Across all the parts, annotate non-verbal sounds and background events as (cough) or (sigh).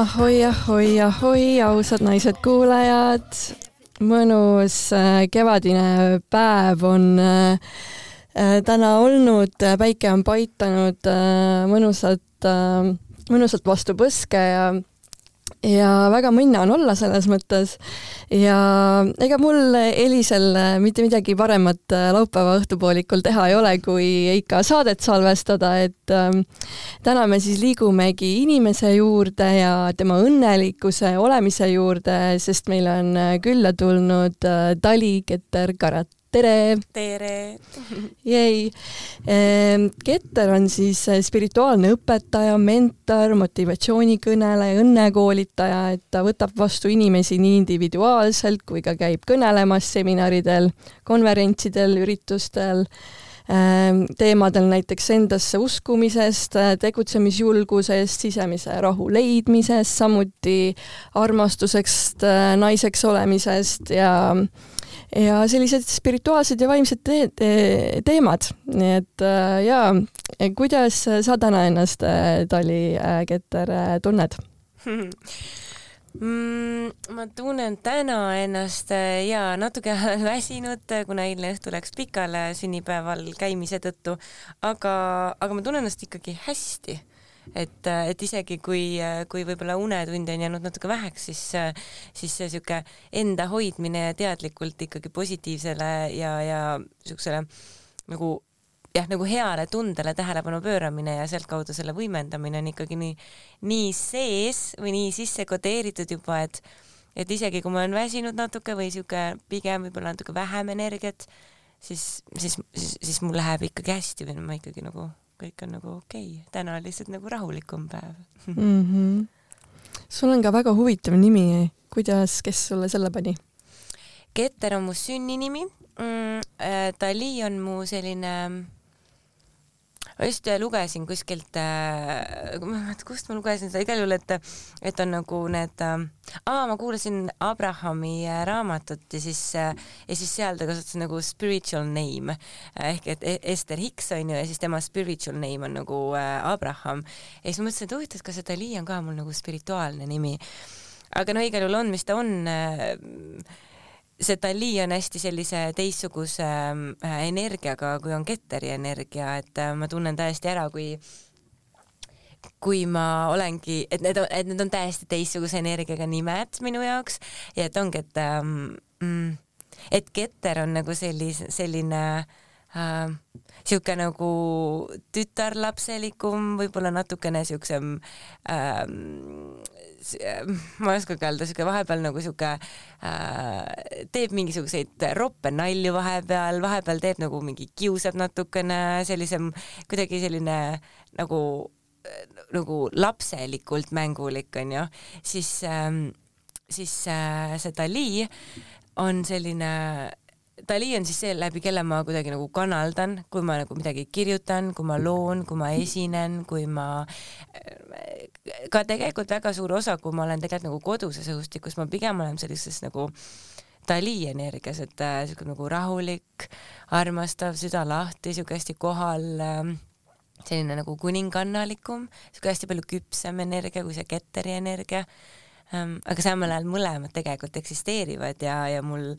ahoi, ahoi, ahoi, ausad naised-kuulajad. mõnus äh, kevadine päev on äh, äh, täna olnud, päike on paitanud äh, mõnusalt vastu põske ja ja väga mõnna on olla selles mõttes. Ja ega mul Elisel mitte midagi paremat laupäeva õhtupoolikul teha ei ole, kui ikka saadet salvestada, et ähm, täna me siis liigumegi inimese juurde ja tema õnnelikkuse olemise juurde, sest meil on külla tulnud äh, Dali Keter-Karat tere! tere! jäi. Keter on siis äh, spirituaalne õpetaja, mentor, motivatsioonikõneleja, õnnekoolitaja, et ta võtab vastu inimesi nii individuaalselt kui ka käib kõnelemas seminaridel, konverentsidel, üritustel ähm, teemadel näiteks endasse uskumisest, äh, tegutsemisjulgusest, sisemise rahu leidmisest, samuti armastusest, äh, naiseks olemisest ja ja sellised spirituaalsed ja vaimsed te te teemad, nii et äh, jaa, kuidas sa täna ennast äh,, Tali äh, Keter tunned? (laughs) Mm,? ma tunnen täna ennast ja natuke (laughs) väsinud, kuna eilne õhtu läks pikale sünnipäeval käimise tõttu, aga, aga ma tunnen ennast ikkagi hästi et, et isegi kui, kui võib-olla unetunde on jäänud natuke väheks, siis, siis see sihuke enda hoidmine ja teadlikult ikkagi positiivsele ja, ja siuksele nagu jah, nagu heale tundele tähelepanu pööramine ja sealtkaudu selle võimendamine on ikkagi nii, nii sees või nii sisse kodeeritud juba, et et isegi kui ma olen väsinud natuke või sihuke pigem võib-olla natuke vähem energiat, siis, siis, siis, siis mul läheb ikkagi hästi või ma ikkagi nagu kõik on nagu okei okay., täna on lihtsalt nagu rahulikum päev mm. -hmm. sul on ka väga huvitav nimi, kuidas, kes sulle selle pani? Keter on mu sünninimi mm,. Dali on mu selline ma just lugesin kuskilt äh,, kust ma lugesin seda, igal juhul, et, et on nagu need äh,, aa, ma kuulasin Abrahami äh, raamatut ja siis äh,, ja siis seal ta kasutas nagu spiritual name ehk et e-, Ester Hicks on ju ja siis tema spiritual name on nagu äh, Abraham. ja siis ma mõtlesin, et huvitav, et kas see Dali on ka mul nagu spirituaalne nimi. aga no igal juhul on, mis ta on äh, see Dali on hästi sellise teistsuguse äh, energiaga, kui on Ketteri energia, et äh, ma tunnen täiesti ära, kui kui ma olengi, et need et need on täiesti teistsuguse energiaga nimed minu jaoks ja et ongi, et ähm, mm, et Keter on nagu sellise, selline äh, sihuke nagu tütarlapselikum, võib-olla natukene siuksem ähm, ma ei oskagi öelda, sihuke vahepeal nagu sihuke äh, teeb mingisuguseid roppe nalju vahepeal, vahepeal teeb nagu mingi kiusab natukene, sellisem kuidagi selline nagu nagu lapselikult mängulik onju, siis ähm,, siis äh, see Dali on selline Dali on siis see, läbi kelle ma kuidagi nagu kanaldan, kui ma nagu midagi kirjutan, kui ma loon, kui ma esinen, kui ma ka tegelikult väga suur osa, kui ma olen tegelikult nagu koduses õhustikus, ma pigem olen sellises nagu Dali energias, et äh, siuke nagu rahulik, armastav, süda lahti, siuke hästi kohal äh, selline nagu kuningannalikum, siuke hästi palju küpsem energia kui see Ketteri energia. Aga samal ajal mõlemad tegelikult eksisteerivad ja, ja mul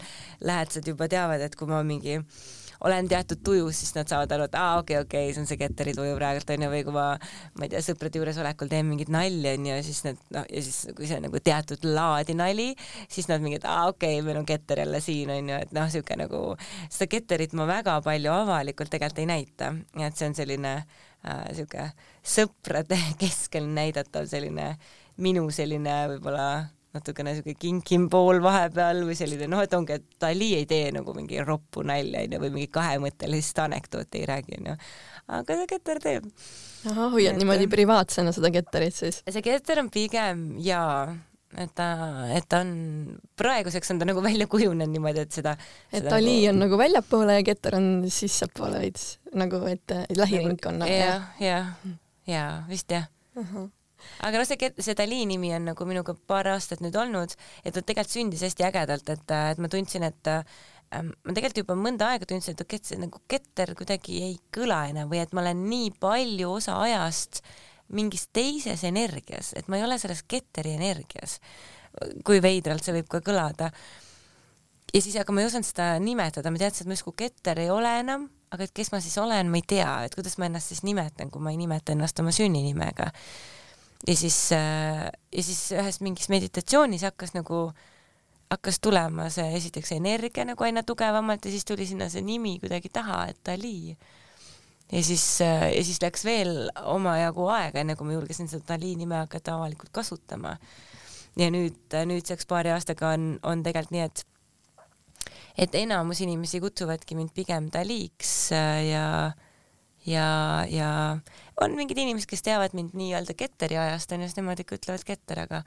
lähedased juba teavad, et kui ma mingi olen teatud tujus, siis nad saavad aru, et aa, okei okay,, okei okay,, see on see Ketteri tuju praegult onju, või kui ma, ma ei tea, sõprade juuresolekul teen mingit nalja onju, siis nad noh, ja siis kui see on nagu teatud laadi nali, siis nad mingi, et aa, okei okay,, meil on Ketter jälle siin onju, et noh, siuke nagu seda Ketterit ma väga palju avalikult tegelikult ei näita, et see on selline äh, siuke sõprade (laughs) keskel näidatav selline minu selline võib-olla natukene siuke kinkim pool vahepeal või selline noh, et ongi, et Dali ei tee nagu mingi roppu nalja onju või mingi kahemõttelist anekdooti ei räägi onju, aga see Keter teeb. ahah, hoiad niimoodi privaatsena seda Ketterit siis? see Keter on pigem jaa, et ta, et ta on, praeguseks on ta nagu välja kujunenud niimoodi, et seda et Dali nagu... on nagu väljapoole ja Keter on sissepoole veits nagu, et lähiringkonna nagu,. jah, jah, jaa, vist jah uh. -huh aga noh, see, see Dali nimi on nagu minuga paar aastat nüüd olnud ja ta tegelikult sündis hästi ägedalt, et, et ma tundsin, et ähm, ma tegelikult juba mõnda aega tundsin, et okei, et see nagu ketter kuidagi ei kõla enam või et ma olen nii palju osa ajast mingis teises energias, et ma ei ole selles ketteri energias. kui veidralt see võib ka kõlada. ja siis, aga ma ei osanud seda nimetada, ma teadsin, et ma justkui ketter ei ole enam, aga et kes ma siis olen, ma ei tea, et kuidas ma ennast siis nimetan, kui ma ei nimeta ennast oma sünninimega ja siis äh, ja siis ühes mingis meditatsioonis hakkas nagu hakkas tulema see esiteks energia nagu aina tugevamalt ja siis tuli sinna see nimi kuidagi taha, et Dali. ja siis äh, ja siis läks veel omajagu aega, enne kui ma julgesin seda Dali nime hakata avalikult kasutama. ja nüüd nüüdseks paari aastaga on, on tegelikult nii, et et enamus inimesi kutsuvadki mind pigem Daliks äh, ja ja, on mingid inimesed, kes teavad mind nii-öelda Ketteri ajast onju, siis nemad ikka ütlevad Ketter, aga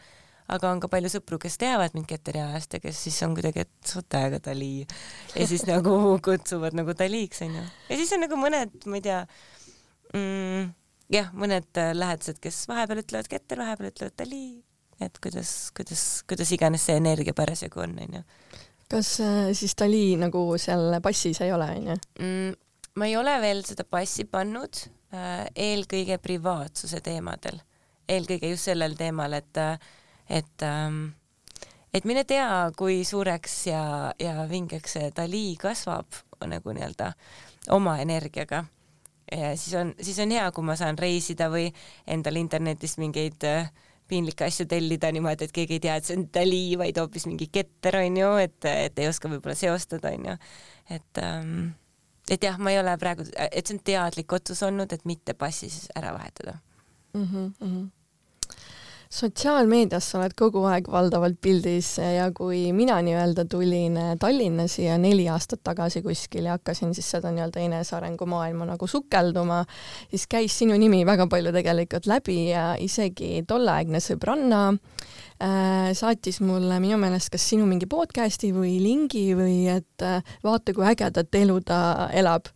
aga on ka palju sõpru, kes teavad mind Ketteri ajast ja kes siis on kuidagi, et su täiega Dali ja siis nagu (laughs) kutsuvad nagu Daliks onju. ja siis on nagu mõned, ma ei tea mm,, jah, mõned lähedased, kes vahepeal ütlevad Ketter, vahepeal ütlevad Dali, et kuidas, kuidas, kuidas iganes see energia parasjagu on onju. kas äh, siis Dali nagu seal passis ei ole onju? Mm, ma ei ole veel seda passi pannud äh,, eelkõige privaatsuse teemadel, eelkõige just sellel teemal, et, et ähm, et mine tea, kui suureks ja, ja vingeks see Dali kasvab nagu nii-öelda oma energiaga. ja siis on, siis on hea, kui ma saan reisida või endale internetist mingeid äh, piinlikke asju tellida niimoodi, et keegi ei tea, et see on Dali, vaid hoopis mingi ketter onju, et, et ei oska võib-olla seostada onju, et ähm, et jah, ma ei ole praegu, et see on teadlik otsus olnud, et mitte passi siis ära vahetada mm. -hmm. sotsiaalmeedias sa oled kogu aeg valdavalt pildis ja kui mina nii-öelda tulin Tallinna siia neli aastat tagasi kuskil ja hakkasin siis seda nii-öelda enesearengu maailma nagu sukelduma, siis käis sinu nimi väga palju tegelikult läbi ja isegi tolleaegne sõbranna saatis mulle minu meelest kas sinu mingi podcast'i või lingi või et äh, vaata, kui ägedat elu ta elab.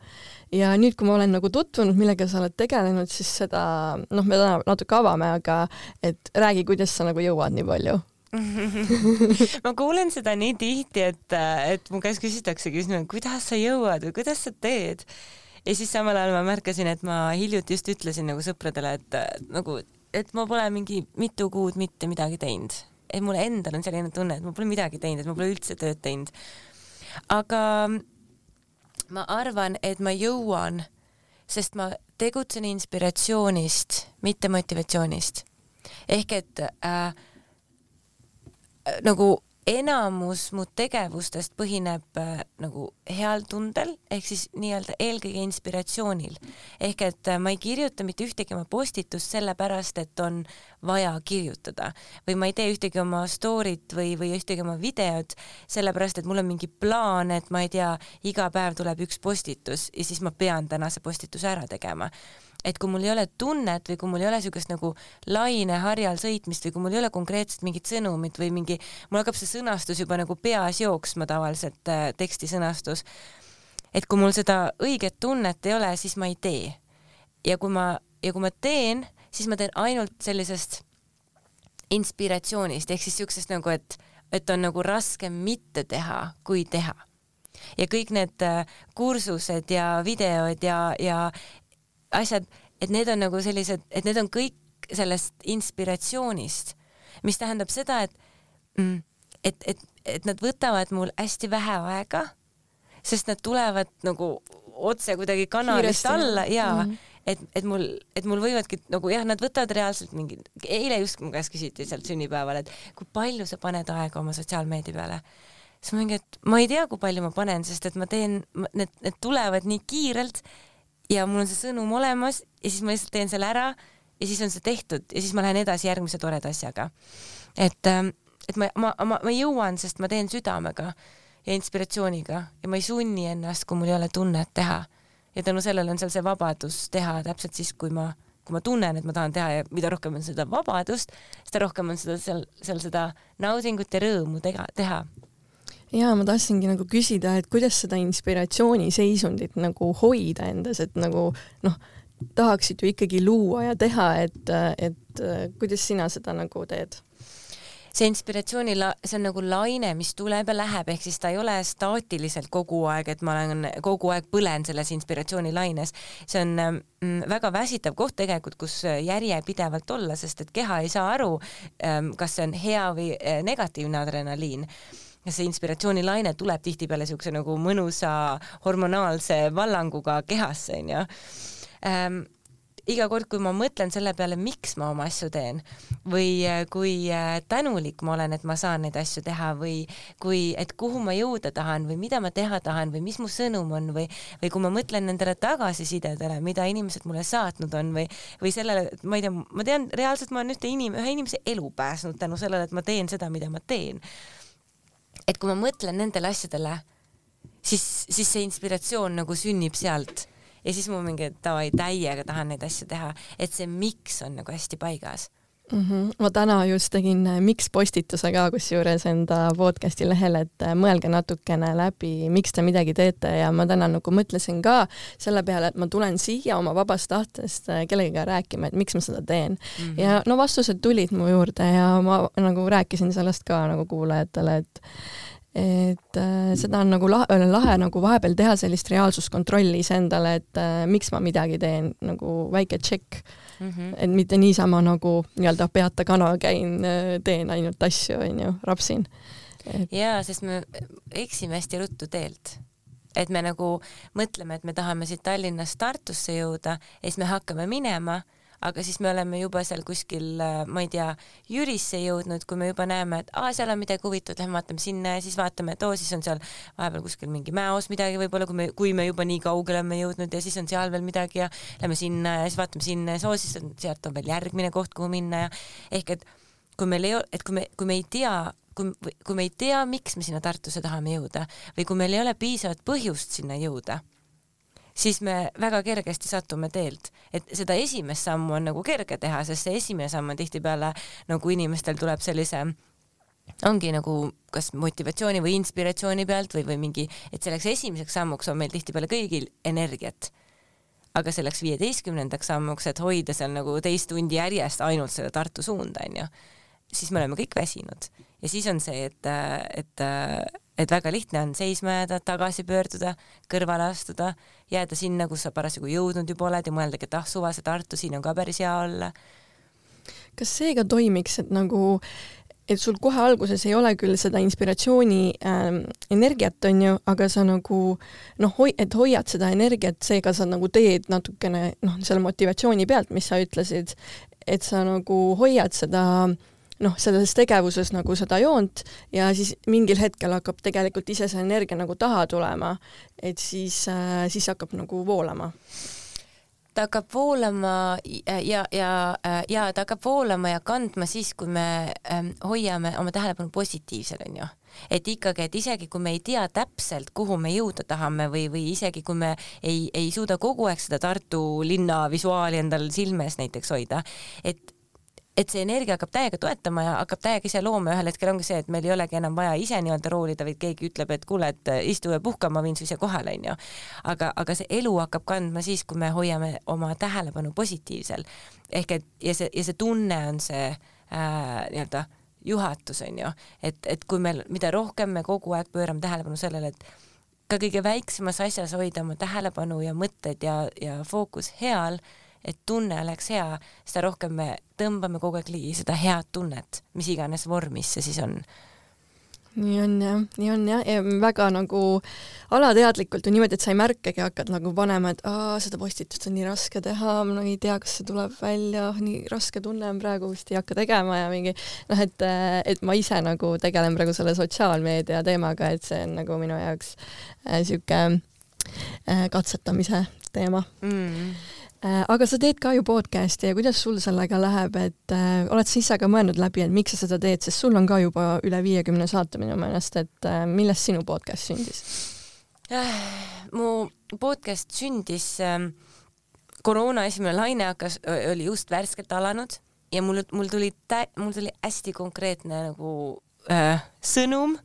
ja nüüd, kui ma olen nagu tutvunud, millega sa oled tegelenud, siis seda, noh, me täna natuke avame, aga et räägi, kuidas sa nagu jõuad nii palju (laughs) ma kuulen seda nii tihti, et, et mu käest küsitakse küsimus, kuidas sa jõuad või kuidas sa teed. ja siis samal ajal ma märkasin, et ma hiljuti just ütlesin nagu sõpradele, et nagu et ma pole mingi mitu kuud mitte midagi teinud, et mul endal on selline tunne, et ma pole midagi teinud, et ma pole üldse tööd teinud. aga ma arvan, et ma jõuan, sest ma tegutsen inspiratsioonist, mitte motivatsioonist. ehk et äh, nagu enamus mu tegevustest põhineb äh, nagu heal tundel ehk siis nii-öelda eelkõige inspiratsioonil. ehk et äh, ma ei kirjuta mitte ühtegi oma postitust sellepärast, et on vaja kirjutada või ma ei tee ühtegi oma story't või, või ühtegi oma videot sellepärast, et mul on mingi plaan, et ma ei tea, iga päev tuleb üks postitus ja siis ma pean tänase postituse ära tegema et kui mul ei ole tunnet või kui mul ei ole niisugust nagu laineharjal sõitmist või kui mul ei ole konkreetselt mingit sõnumit või mingi, mul hakkab see sõnastus juba nagu peas jooksma tavaliselt äh,, teksti sõnastus. et kui mul seda õiget tunnet ei ole, siis ma ei tee. ja kui ma, ja kui ma teen, siis ma teen ainult sellisest inspiratsioonist ehk siis niisugusest nagu, et, et on nagu raskem mitte teha, kui teha ja kõik need äh, kursused ja videod ja, ja asjad, et need on nagu sellised, et need on kõik sellest inspiratsioonist, mis tähendab seda, et mm, et, et, et nad võtavad mul hästi vähe aega, sest nad tulevad nagu otse kuidagi kanalist Kiiresti. alla ja mm -hmm. et, et mul, et mul võivadki nagu jah, nad võtavad reaalselt mingi, eile just mu käest küsiti sealt sünnipäeval, et kui palju sa paned aega oma sotsiaalmeedia peale siis ma mingi, et ma ei tea, kui palju ma panen, sest et ma teen, need, need tulevad nii kiirelt ja mul on see sõnum olemas ja siis ma lihtsalt teen selle ära ja siis on see tehtud ja siis ma lähen edasi järgmise toreda asjaga. et, ähm, et ma, ma, ma, ma jõuan, sest ma teen südamega ja inspiratsiooniga ja ma ei sunni ennast, kui mul ei ole tunnet teha. ja tänu sellele on seal see vabadus teha täpselt siis, kui ma, kui ma tunnen, et ma tahan teha ja mida rohkem on seda vabadust, seda rohkem on seda seal, seal seda naudingut ja rõõmu tega, teha jaa, ma tahtsingi nagu küsida, et kuidas seda inspiratsiooniseisundit nagu hoida endas, et nagu noh, tahaksid ju ikkagi luua ja teha, et, et kuidas sina seda nagu teed? see inspiratsiooni, see on nagu laine, mis tuleb ja läheb, ehk siis ta ei ole staatiliselt kogu aeg, et ma olen kogu aeg põlen selles inspiratsioonilaines. see on mm, väga väsitav koht tegelikult, kus järjepidevalt olla, sest et keha ei saa aru, ähm, kas see on hea või äh, negatiivne adrenaliin ja see inspiratsioonilaine tuleb tihtipeale niisuguse nagu mõnusa hormonaalse vallanguga kehasse, onju ähm, iga kord, kui ma mõtlen selle peale, miks ma oma asju teen või äh, kui äh, tänulik ma olen, et ma saan neid asju teha või kui, et kuhu ma jõuda tahan või mida ma teha tahan või mis mu sõnum on või, või kui ma mõtlen nendele tagasisidedele, mida inimesed mulle saatnud on või, või sellele, et ma ei tea, ma tean reaalselt, ma olen ühte inim-, ühe inimese elu päästnud tänu sellele, et ma teen seda, mida ma teen. Et kui ma mõtlen nendele asjadele, siis, siis see inspiratsioon nagu sünnib sealt. Ja siis mul mingi davai, täiega tahan neid asju teha, et see miks on nagu hästi paigas mm. -hmm. ma täna just tegin äh, miks postituse ka kusjuures enda podcast'i lehel, et äh, mõelge natukene läbi, miks te midagi teete ja ma täna nagu mõtlesin ka selle peale, et ma tulen siia oma vabast tahtest äh, kellegagi rääkima, et miks ma seda teen mm. -hmm. ja no vastused tulid mu juurde ja ma nagu rääkisin sellest ka nagu kuulajatele, et et äh, seda on nagu lahe, lahe nagu vahepeal teha sellist reaalsuskontrolli iseendale, et äh, miks ma midagi teen, nagu väike tšekk mm. -hmm. et mitte niisama nagu nii-öelda peata kana käin äh,, teen ainult asju, onju, rapsin et.... jaa, sest me eksime hästi ruttu teelt et me nagu mõtleme, et me tahame siit Tallinnast Tartusse jõuda ja siis me hakkame minema aga siis me oleme juba seal kuskil, äh, ma ei tea, Jürisse jõudnud, kui me juba näeme, et aa, seal on midagi huvitavat, lähme vaatame sinna ja siis vaatame, et oo, siis on seal vahepeal kuskil mingi mäeos midagi võib-olla, kui me, kui me juba nii kaugele oleme jõudnud ja siis on seal veel midagi ja lähme sinna ja siis vaatame sinna ja soo, siis on, sealt on veel järgmine koht, kuhu minna ja ehk et kui meil ei ole, et kui me, kui me ei tea kui, kui me ei tea, miks me sinna Tartusse tahame jõuda või kui meil ei ole piisavat põhjust sinna jõuda, siis me väga kergesti satume teelt, et seda esimest sammu on nagu kerge teha, sest see esimene samm on tihtipeale nagu inimestel tuleb sellise ongi nagu kas motivatsiooni või inspiratsiooni pealt või, või mingi, et selleks esimeseks sammuks on meil tihtipeale kõigil energiat. aga selleks viieteistkümnendaks sammuks, et hoida seal nagu teist tundi järjest ainult seda Tartu suunda, onju, siis me oleme kõik väsinud ja siis on see, et, et et väga lihtne on seisma jääda, tagasi pöörduda, kõrvale astuda, jääda sinna, kus sa parasjagu jõudnud juba oled ja mõeldagi, et ah suva, see Tartu, siin on ka päris hea olla. kas see ka toimiks, et nagu et sul kohe alguses ei ole küll seda inspiratsiooni äh, energiat, on ju, aga sa nagu noh, hoi-, et hoiad seda energiat, seega sa nagu teed natukene noh, selle motivatsiooni pealt, mis sa ütlesid, et sa nagu hoiad seda äh, noh, selles tegevuses nagu seda joont ja siis mingil hetkel hakkab tegelikult ise see energia nagu taha tulema, et siis äh,, siis hakkab nagu voolama ta hakkab voolama ja, ja, ja ta hakkab voolama ja kandma siis, kui me ähm, hoiame oma tähelepanu positiivsel, onju. et ikkagi, et isegi kui me ei tea täpselt, kuhu me jõuda tahame või, või isegi kui me ei, ei suuda kogu aeg seda Tartu linna visuaali endal silmes näiteks hoida, et et see energia hakkab täiega toetama ja hakkab täiega ise looma ühel hetkel ongi see, et meil ei olegi enam vaja ise nii-öelda roolida, vaid keegi ütleb, et kuule, et istu ja puhka, ma viin su ise kohale, onju. aga, aga see elu hakkab kandma siis, kui me hoiame oma tähelepanu positiivsel. ehk et ja see, ja see tunne on see äh, nii-öelda juhatus onju, et, et kui meil, mida rohkem me kogu aeg pöörame tähelepanu sellele, et ka kõige väiksemas asjas hoida oma tähelepanu ja mõtted ja, ja fookus heal et tunne oleks hea, seda rohkem me tõmbame kogu aeg ligi seda head tunnet, mis iganes vormis see siis on. Nii on jah, nii on jah, ja väga nagu alateadlikult on niimoodi, et sa ei märkagi, hakkad nagu panema, et aa, seda postitust on nii raske teha, ma ei tea, kas see tuleb välja, nii raske tunne on praegu, vist ei hakka tegema ja mingi noh, et, et ma ise nagu tegelen praegu selle sotsiaalmeedia teemaga, et see on nagu minu jaoks niisugune äh, äh, katsetamise teema. Mm aga sa teed ka ju podcast'i ja kuidas sul sellega läheb, et äh, oled sa ise ka mõelnud läbi, et miks sa seda teed, sest sul on ka juba üle viiekümne saate minu meelest, et äh, millest sinu podcast sündis äh,? mu podcast sündis äh,, koroona esimene laine hakkas, oli just värskelt alanud ja mul, mul tuli, mul tuli hästi konkreetne nagu äh, sõnum,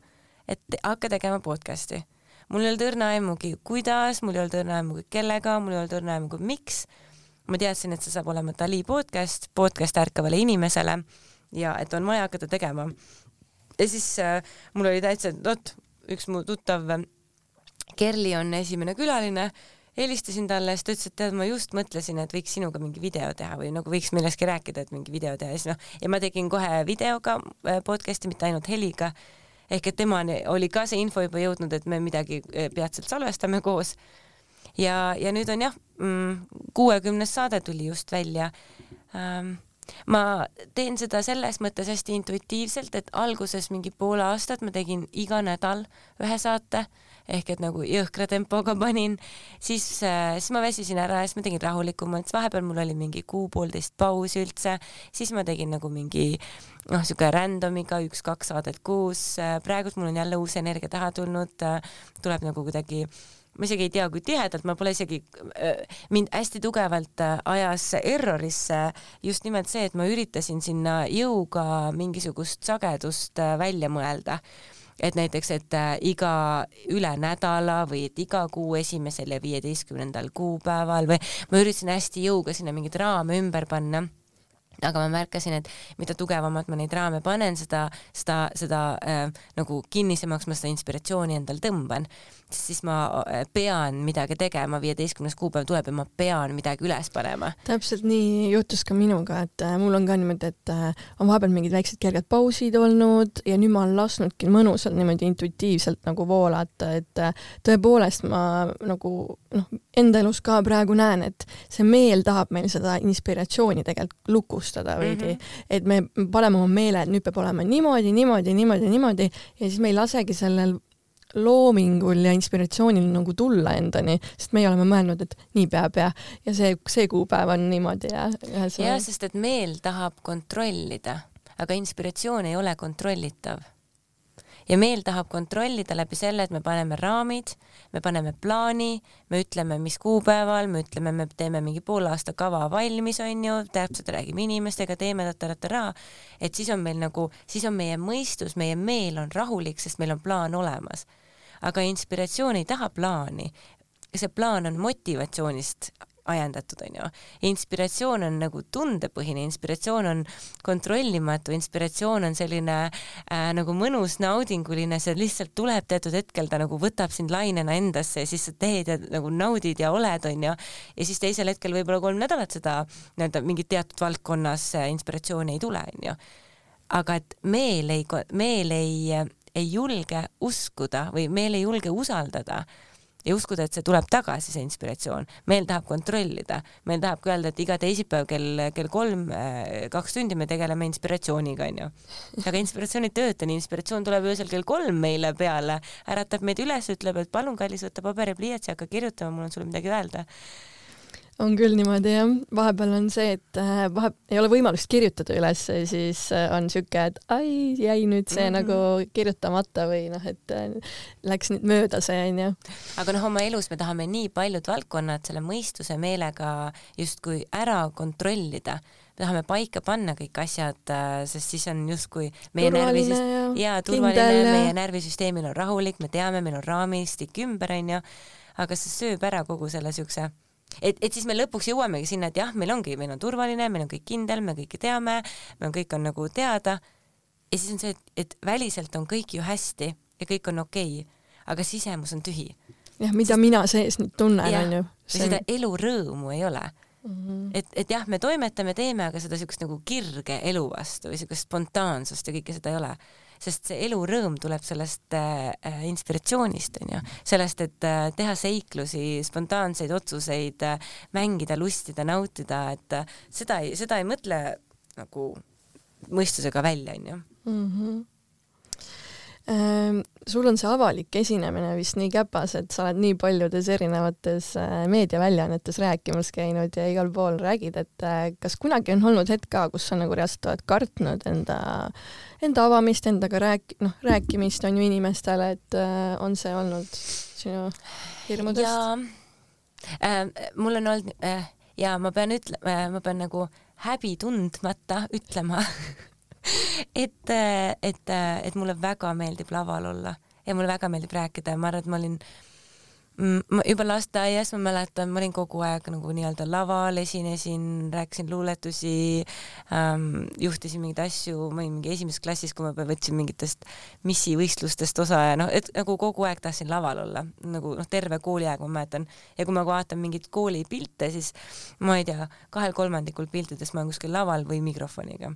et hakka tegema podcast'i mul ei olnud õrna aimugi, kuidas, mul ei olnud õrna aimugi, kellega, mul ei olnud õrna aimugi, miks ma teadsin, et see saab olema Dali podcast, podcast ärkavale inimesele ja et on vaja hakata tegema. ja siis äh, mul oli täitsa, vot üks mu tuttav Kerli on esimene külaline helistasin talle siis ta ütles, et tead, ma just mõtlesin, et võiks sinuga mingi video teha või nagu võiks millestki rääkida, et mingi video teha ja siis noh, ja ma tegin kohe videoga äh, podcast'i, mitte ainult heliga. ehk et temani oli ka see info juba jõudnud, et me midagi äh, peatselt salvestame koos. Ja, ja nüüd on jah, mm, kuuekümnes saade tuli just välja. Ähm, ma teen seda selles mõttes hästi intuitiivselt, et alguses mingi pool aastat ma tegin iga nädal ühe saate ehk et nagu jõhkra tempoga (laughs) panin, siis, äh, siis ma väsisin ära ja siis ma tegin rahulikumalt, siis vahepeal mul oli mingi kuu-poolteist pausi üldse, siis ma tegin nagu mingi noh, niisugune random'iga üks-kaks saadet kuus, äh, praegult mul on jälle uus energia taha tulnud, äh, tuleb nagu kuidagi ma isegi ei tea, kui tihedalt, ma pole isegi, mind hästi tugevalt ajas errorisse just nimelt see, et ma üritasin sinna jõuga mingisugust sagedust välja mõelda. Et näiteks, et äh, iga üle nädala või et iga kuu esimesel ja viieteistkümnendal kuupäeval või ma üritasin hästi jõuga sinna mingeid raame ümber panna aga ma märkasin, et mida tugevamalt ma neid raame panen, seda, seda, seda äh, nagu kinnisemaks ma seda inspiratsiooni endal tõmban siis ma äh, pean midagi tegema, viieteistkümnes kuupäev tuleb ja ma pean midagi üles panema. täpselt nii juhtus ka minuga, et äh, mul on ka niimoodi, et äh, on vahepeal mingid väiksed kerged pausid olnud ja nüüd ma olen lasknudki mõnusalt niimoodi intuitiivselt nagu voolata, et äh, tõepoolest ma nagu noh, enda elus ka praegu näen, et see meel tahab meil seda inspiratsiooni tegelikult lukustada veidi mm, -hmm. et me paneme oma meele, et nüüd peab olema niimoodi, niimoodi, niimoodi, niimoodi ja siis me ei lasegi sellel loomingul ja inspiratsioonil nagu tulla endani, sest meie oleme mõelnud, et nii peab ja, ja see, see kuupäev on niimoodi ja. jah, sest et meel tahab kontrollida, aga inspiratsioon ei ole kontrollitav. Ja meel tahab kontrollida läbi selle, et me paneme raamid, me paneme plaani, me ütleme, mis kuupäeval, me ütleme, me teeme mingi poole aasta kava valmis, onju, täpselt räägime inimestega, teeme tatarataraa, et siis on meil nagu, siis on meie mõistus, meie meel on rahulik, sest meil on plaan olemas aga inspiratsioon ei taha plaani. see plaan on motivatsioonist ajendatud, onju. inspiratsioon on nagu tundepõhine, inspiratsioon on kontrollimatu, inspiratsioon on selline äh, nagu mõnus, naudinguline, see lihtsalt tuleb teatud hetkel, ta nagu võtab sind lainena endasse ja siis sa teed ja nagu naudid ja oled, onju. ja siis teisel hetkel võib-olla kolm nädalat seda nii-öelda mingit teatud valdkonnas äh, inspiratsiooni ei tule, onju. aga et meel ei, meel ei ei julge uskuda või meil ei julge usaldada ja uskuda, et see tuleb tagasi, see inspiratsioon. meil tahab kontrollida, meil tahabki öelda, et iga teisipäev kell, kell kolm, äh, kaks tundi me tegeleme inspiratsiooniga, onju. aga inspiratsioon ei tööta nii, inspiratsioon tuleb öösel kell kolm meile peale, äratab meid üles, ütleb, et palun, kallis, võta paber ja pliiats ja hakka kirjutama, mul on sulle midagi öelda on küll niimoodi jah, vahepeal on see, et äh, vahe, ei ole võimalust kirjutada üles, siis äh, on siuke, et ai, jäi nüüd see mm -hmm. nagu kirjutamata või noh, et äh, läks nüüd mööda see onju. aga noh, oma elus me tahame nii paljud valdkonnad selle mõistuse meelega justkui ära kontrollida me tahame paika panna kõik asjad, sest siis on justkui meie närvisüsteem ja turvaline, meie närvisüsteemil on rahulik, me teame, meil on raamistik ümber onju, aga see sööb ära kogu selle siukse et, et siis me lõpuks jõuamegi sinna, et jah, meil ongi, meil on turvaline, meil on kõik kindel, me kõike teame, meil kõik on nagu teada. ja siis on see, et, et väliselt on kõik ju hästi ja kõik on okei okay,, aga sisemus on tühi. jah, mida Sest... mina sees nüüd tunnen, onju. seda elurõõmu ei ole Mm -hmm. et, et jah, me toimetame, teeme, aga seda siukest nagu kirge elu vastu või siukest spontaansust ja kõike seda ei ole sest see elurõõm tuleb sellest äh, äh, inspiratsioonist, onju, sellest, et äh, teha seiklusi, spontaanseid otsuseid äh,, mängida, lustida, nautida, et äh, seda ei, seda ei mõtle nagu mõistusega välja, onju mhm. Ehm, sul on see avalik esinemine vist nii käpas, et sa oled nii paljudes erinevates äh, meediaväljaannetes rääkimas käinud ja igal pool räägid, et äh, kas kunagi on olnud hetk ka, kus sa nagu reaalselt oled kartnud enda, enda avamist, endaga rääk-, noh, rääkimist on ju inimestele, et äh, on see olnud sinu hirmudest? äh,, mul on olnud äh, ja ma pean ütlema äh,, ma pean nagu häbi tundmata ütlema (laughs) et, et, et mulle väga meeldib laval olla ja mulle väga meeldib rääkida ja ma arvan, et ma olin ma juba lasteaias ma mäletan, ma olin kogu aeg nagu nii-öelda laval, esinesin, rääkisin luuletusi ähm,, juhtisin mingeid asju, ma olin mingi esimeses klassis, kui ma võtsin mingitest missivõistlustest osa ja noh, et nagu kogu aeg tahtsin laval olla, nagu noh, terve kooliaeg ma mäletan. ja kui ma vaatan mingeid koolipilte, siis ma ei tea, kahel kolmandikul piltidest ma olen kuskil laval või mikrofoniga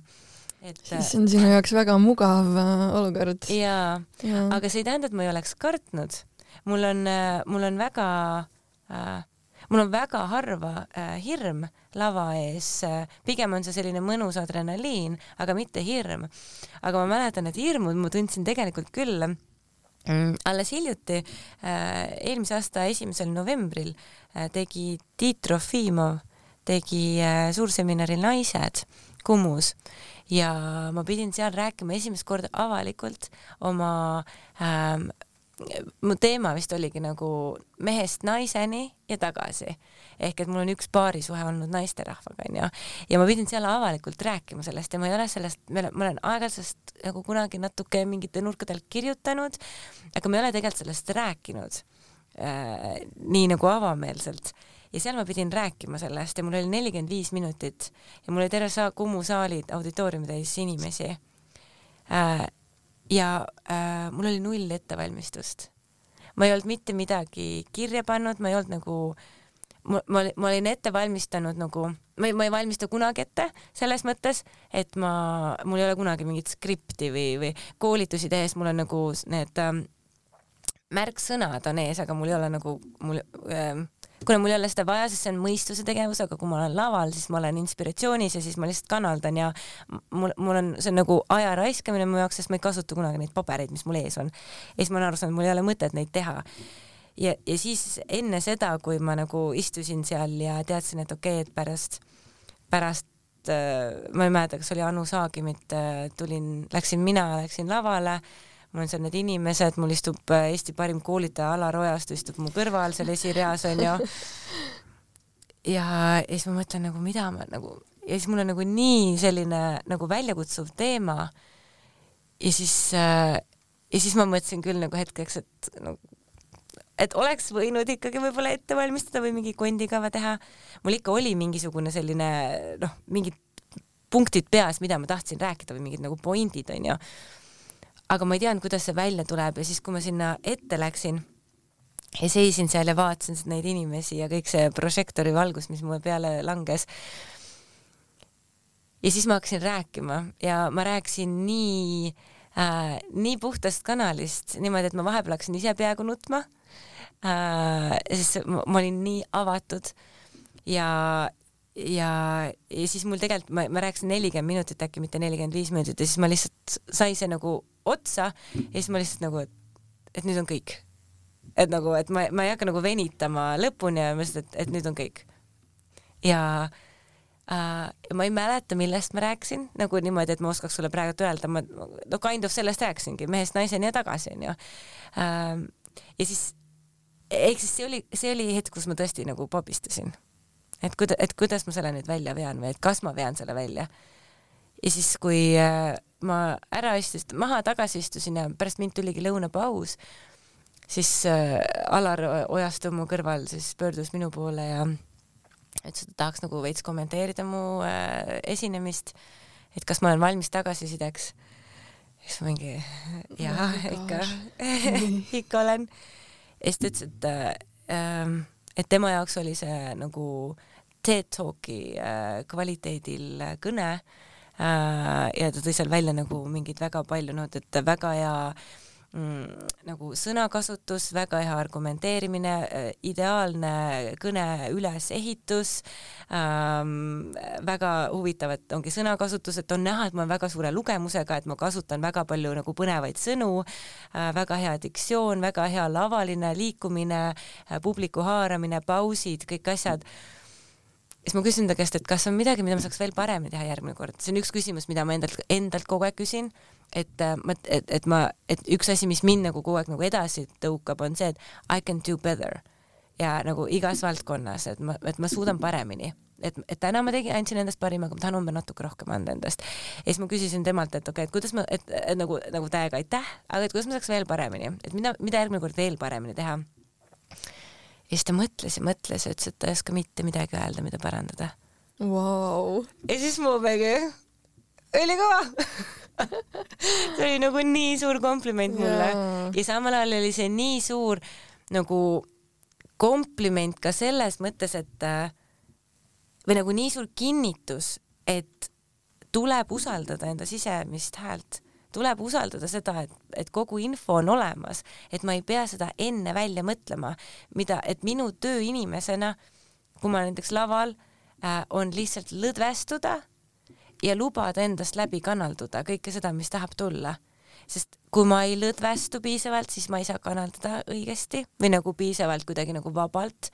et siis on sinu jaoks väga mugav äh, olukord. jaa ja., aga see ei tähenda, et ma ei oleks kartnud mul on, äh, mul on väga äh, mul on väga harva äh, hirm lava ees äh,, pigem on see selline mõnus adrenaliin, aga mitte hirm. aga ma mäletan, et hirmud ma tundsin tegelikult küll mm, alles hiljuti äh,, eelmise aasta esimesel novembril äh, tegi Tiit Trofimov tegi äh, suurseminari Naised Kumus ja ma pidin seal rääkima esimest korda avalikult oma äh, mu teema vist oligi nagu mehest naiseni ja tagasi. ehk et mul on üks paarisuhe olnud naisterahvaga onju. Ja ma pidin seal avalikult rääkima sellest ja ma ei ole sellest, ma olen aeg-ajalt sellest nagu kunagi natuke mingite nurkade alt kirjutanud, aga ma ei ole tegelikult sellest rääkinud äh, nii nagu avameelselt. Ja seal ma pidin rääkima sellest ja mul oli nelikümmend viis minutit ja mul oli terve saa-, Kumu saali auditooriumi täis inimesi. Äh, ja äh, mul oli null ettevalmistust. ma ei olnud mitte midagi kirja pannud, ma ei olnud nagu ma, ma, ma olin ette valmistanud nagu, ma ei, ma ei valmista kunagi ette selles mõttes, et ma, mul ei ole kunagi mingit skripti või, või koolitusi tehes mul on nagu need ähm, märksõnad on ees, aga mul ei ole nagu mul ähm, kuna mul ei ole seda vaja, siis see on mõistuse tegevus, aga kui ma olen laval, siis ma olen inspiratsioonis ja siis ma lihtsalt kanaldan ja mul, mul on, see on nagu aja raiskamine mu jaoks, sest ma ei kasuta kunagi neid pabereid, mis mul ees on. ja siis ma olen aru saanud, mul ei ole mõtet neid teha. ja, ja siis enne seda, kui ma nagu istusin seal ja teadsin, et okei okay,, et pärast, pärast äh, ma ei mäleta, kas oli Anu Saagimit äh,, tulin, läksin mina, läksin lavale mul on seal need inimesed, mul istub äh, Eesti parim koolitaja Alar Ojastu istub mu kõrval seal esireas onju. (laughs) ja, ja siis ma mõtlen nagu mida ma nagu ja siis mul on nagu nii selline nagu väljakutsuv teema. ja siis äh, ja siis ma mõtlesin küll nagu hetkeks, et nagu et oleks võinud ikkagi võib-olla ette valmistada või mingi kondikava teha. mul ikka oli mingisugune selline noh, mingid punktid peas, mida ma tahtsin rääkida või mingid nagu pointid onju aga ma ei teadnud, kuidas see välja tuleb ja siis, kui ma sinna ette läksin ja seisin seal ja vaatasin neid inimesi ja kõik see prožektori valgus, mis mulle peale langes. ja siis ma hakkasin rääkima ja ma rääkisin nii äh,, nii puhtast kanalist, niimoodi, et ma vahepeal hakkasin ise peaaegu nutma äh,. sest ma, ma olin nii avatud ja, ja, ja siis mul tegelikult, ma, ma rääkisin nelikümmend minutit äkki, mitte nelikümmend viis minutit ja siis ma lihtsalt sai see nagu otsa ja siis ma lihtsalt nagu, et, et nüüd on kõik. et nagu, et ma, ma ei hakka nagu venitama lõpuni ja ma lihtsalt, et, et nüüd on kõik. ja äh, ma ei mäleta, millest ma rääkisin, nagu niimoodi, et ma oskaks sulle praegu öelda, ma no kind of sellest rääkisingi, mehest naiseni ja tagasi onju äh,. ja siis ehk siis see oli, see oli hetk, kus ma tõesti nagu pabistasin et kuida-, et kuidas ma selle nüüd välja vean või et kas ma vean selle välja. Ja siis, kui äh, ma ära istusin, maha tagasi istusin ja pärast mind tuligi lõunapaus, siis äh, Alar Ojastu mu kõrval siis pöördus minu poole ja ütles, et ta tahaks nagu veits kommenteerida mu äh, esinemist, et kas ma olen valmis tagasisideks. siis ma mingi, jaa oh, ikka (laughs) ikka olen. ja siis ta ütles, et äh, et tema jaoks oli see nagu TED Talki äh, kvaliteedil kõne äh, ja ta tõi seal välja nagu mingid väga palju, noh, et väga hea mm, nagu sõnakasutus, väga hea argumenteerimine, äh, ideaalne kõne ülesehitus ähm,, väga huvitav, et ongi sõnakasutus, et on näha, et ma olen väga suure lugemusega, et ma kasutan väga palju nagu põnevaid sõnu äh,, väga hea diktsioon, väga hea lavaline liikumine äh,, publiku haaramine, pausid, kõik asjad siis ma küsin ta käest, et kas on midagi, mida ma saaks veel paremini teha järgmine kord, see on üks küsimus, mida ma endalt, endalt kogu aeg küsin, et äh, ma, et, et ma, et üks asi, mis mind nagu kogu aeg nagu edasi tõukab, on see, et I can do better ja nagu igas valdkonnas, et ma, et ma suudan paremini et, et täna ma tegin, andsin endast parima, aga ma tahan homme natuke rohkem anda endast. ja siis ma küsisin temalt, et okei okay,, et kuidas ma, et, nagu, nagu täiega aitäh, aga et kuidas ma saaks veel paremini, et mida, mida järgmine kord veel paremini teha. Ja siis ta mõtles ja mõtles ja ütles, et ta ei oska mitte midagi öelda, mida parandada. Wow.. ja siis mu mingi, oli kõva. See oli nagu nii suur kompliment mulle. Jaa. ja samal ajal oli see nii suur nagu kompliment ka selles mõttes, et äh, või nagu nii suur kinnitus, et tuleb usaldada enda sisemist häält, tuleb usaldada seda, et, et kogu info on olemas, et ma ei pea seda enne välja mõtlema, mida, et minu töö inimesena, kui ma näiteks laval äh, on lihtsalt lõdvestuda ja lubada endast läbi kanalduda kõike seda, mis tahab tulla. sest kui ma ei lõdvestu piisavalt, siis ma ei saa kanaldada õigesti või nagu piisavalt kuidagi nagu vabalt.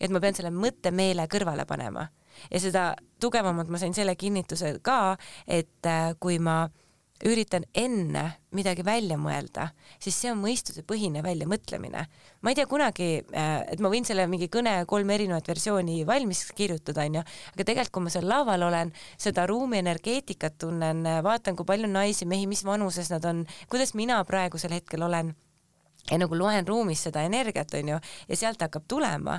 et ma pean selle mõttemeele kõrvale panema ja seda tugevamalt ma sain selle kinnituse ka, et äh, kui ma üritan enne midagi välja mõelda, siis see on mõistusepõhine väljamõtlemine. ma ei tea kunagi, et ma võin selle mingi kõne kolm erinevat versiooni valmis kirjutada, onju, aga tegelikult, kui ma seal laval olen, seda ruumi energeetikat tunnen, vaatan, kui palju naisi, mehi, mis vanuses nad on, kuidas mina praegusel hetkel olen ja nagu loen ruumis seda energiat, onju, ja sealt hakkab tulema,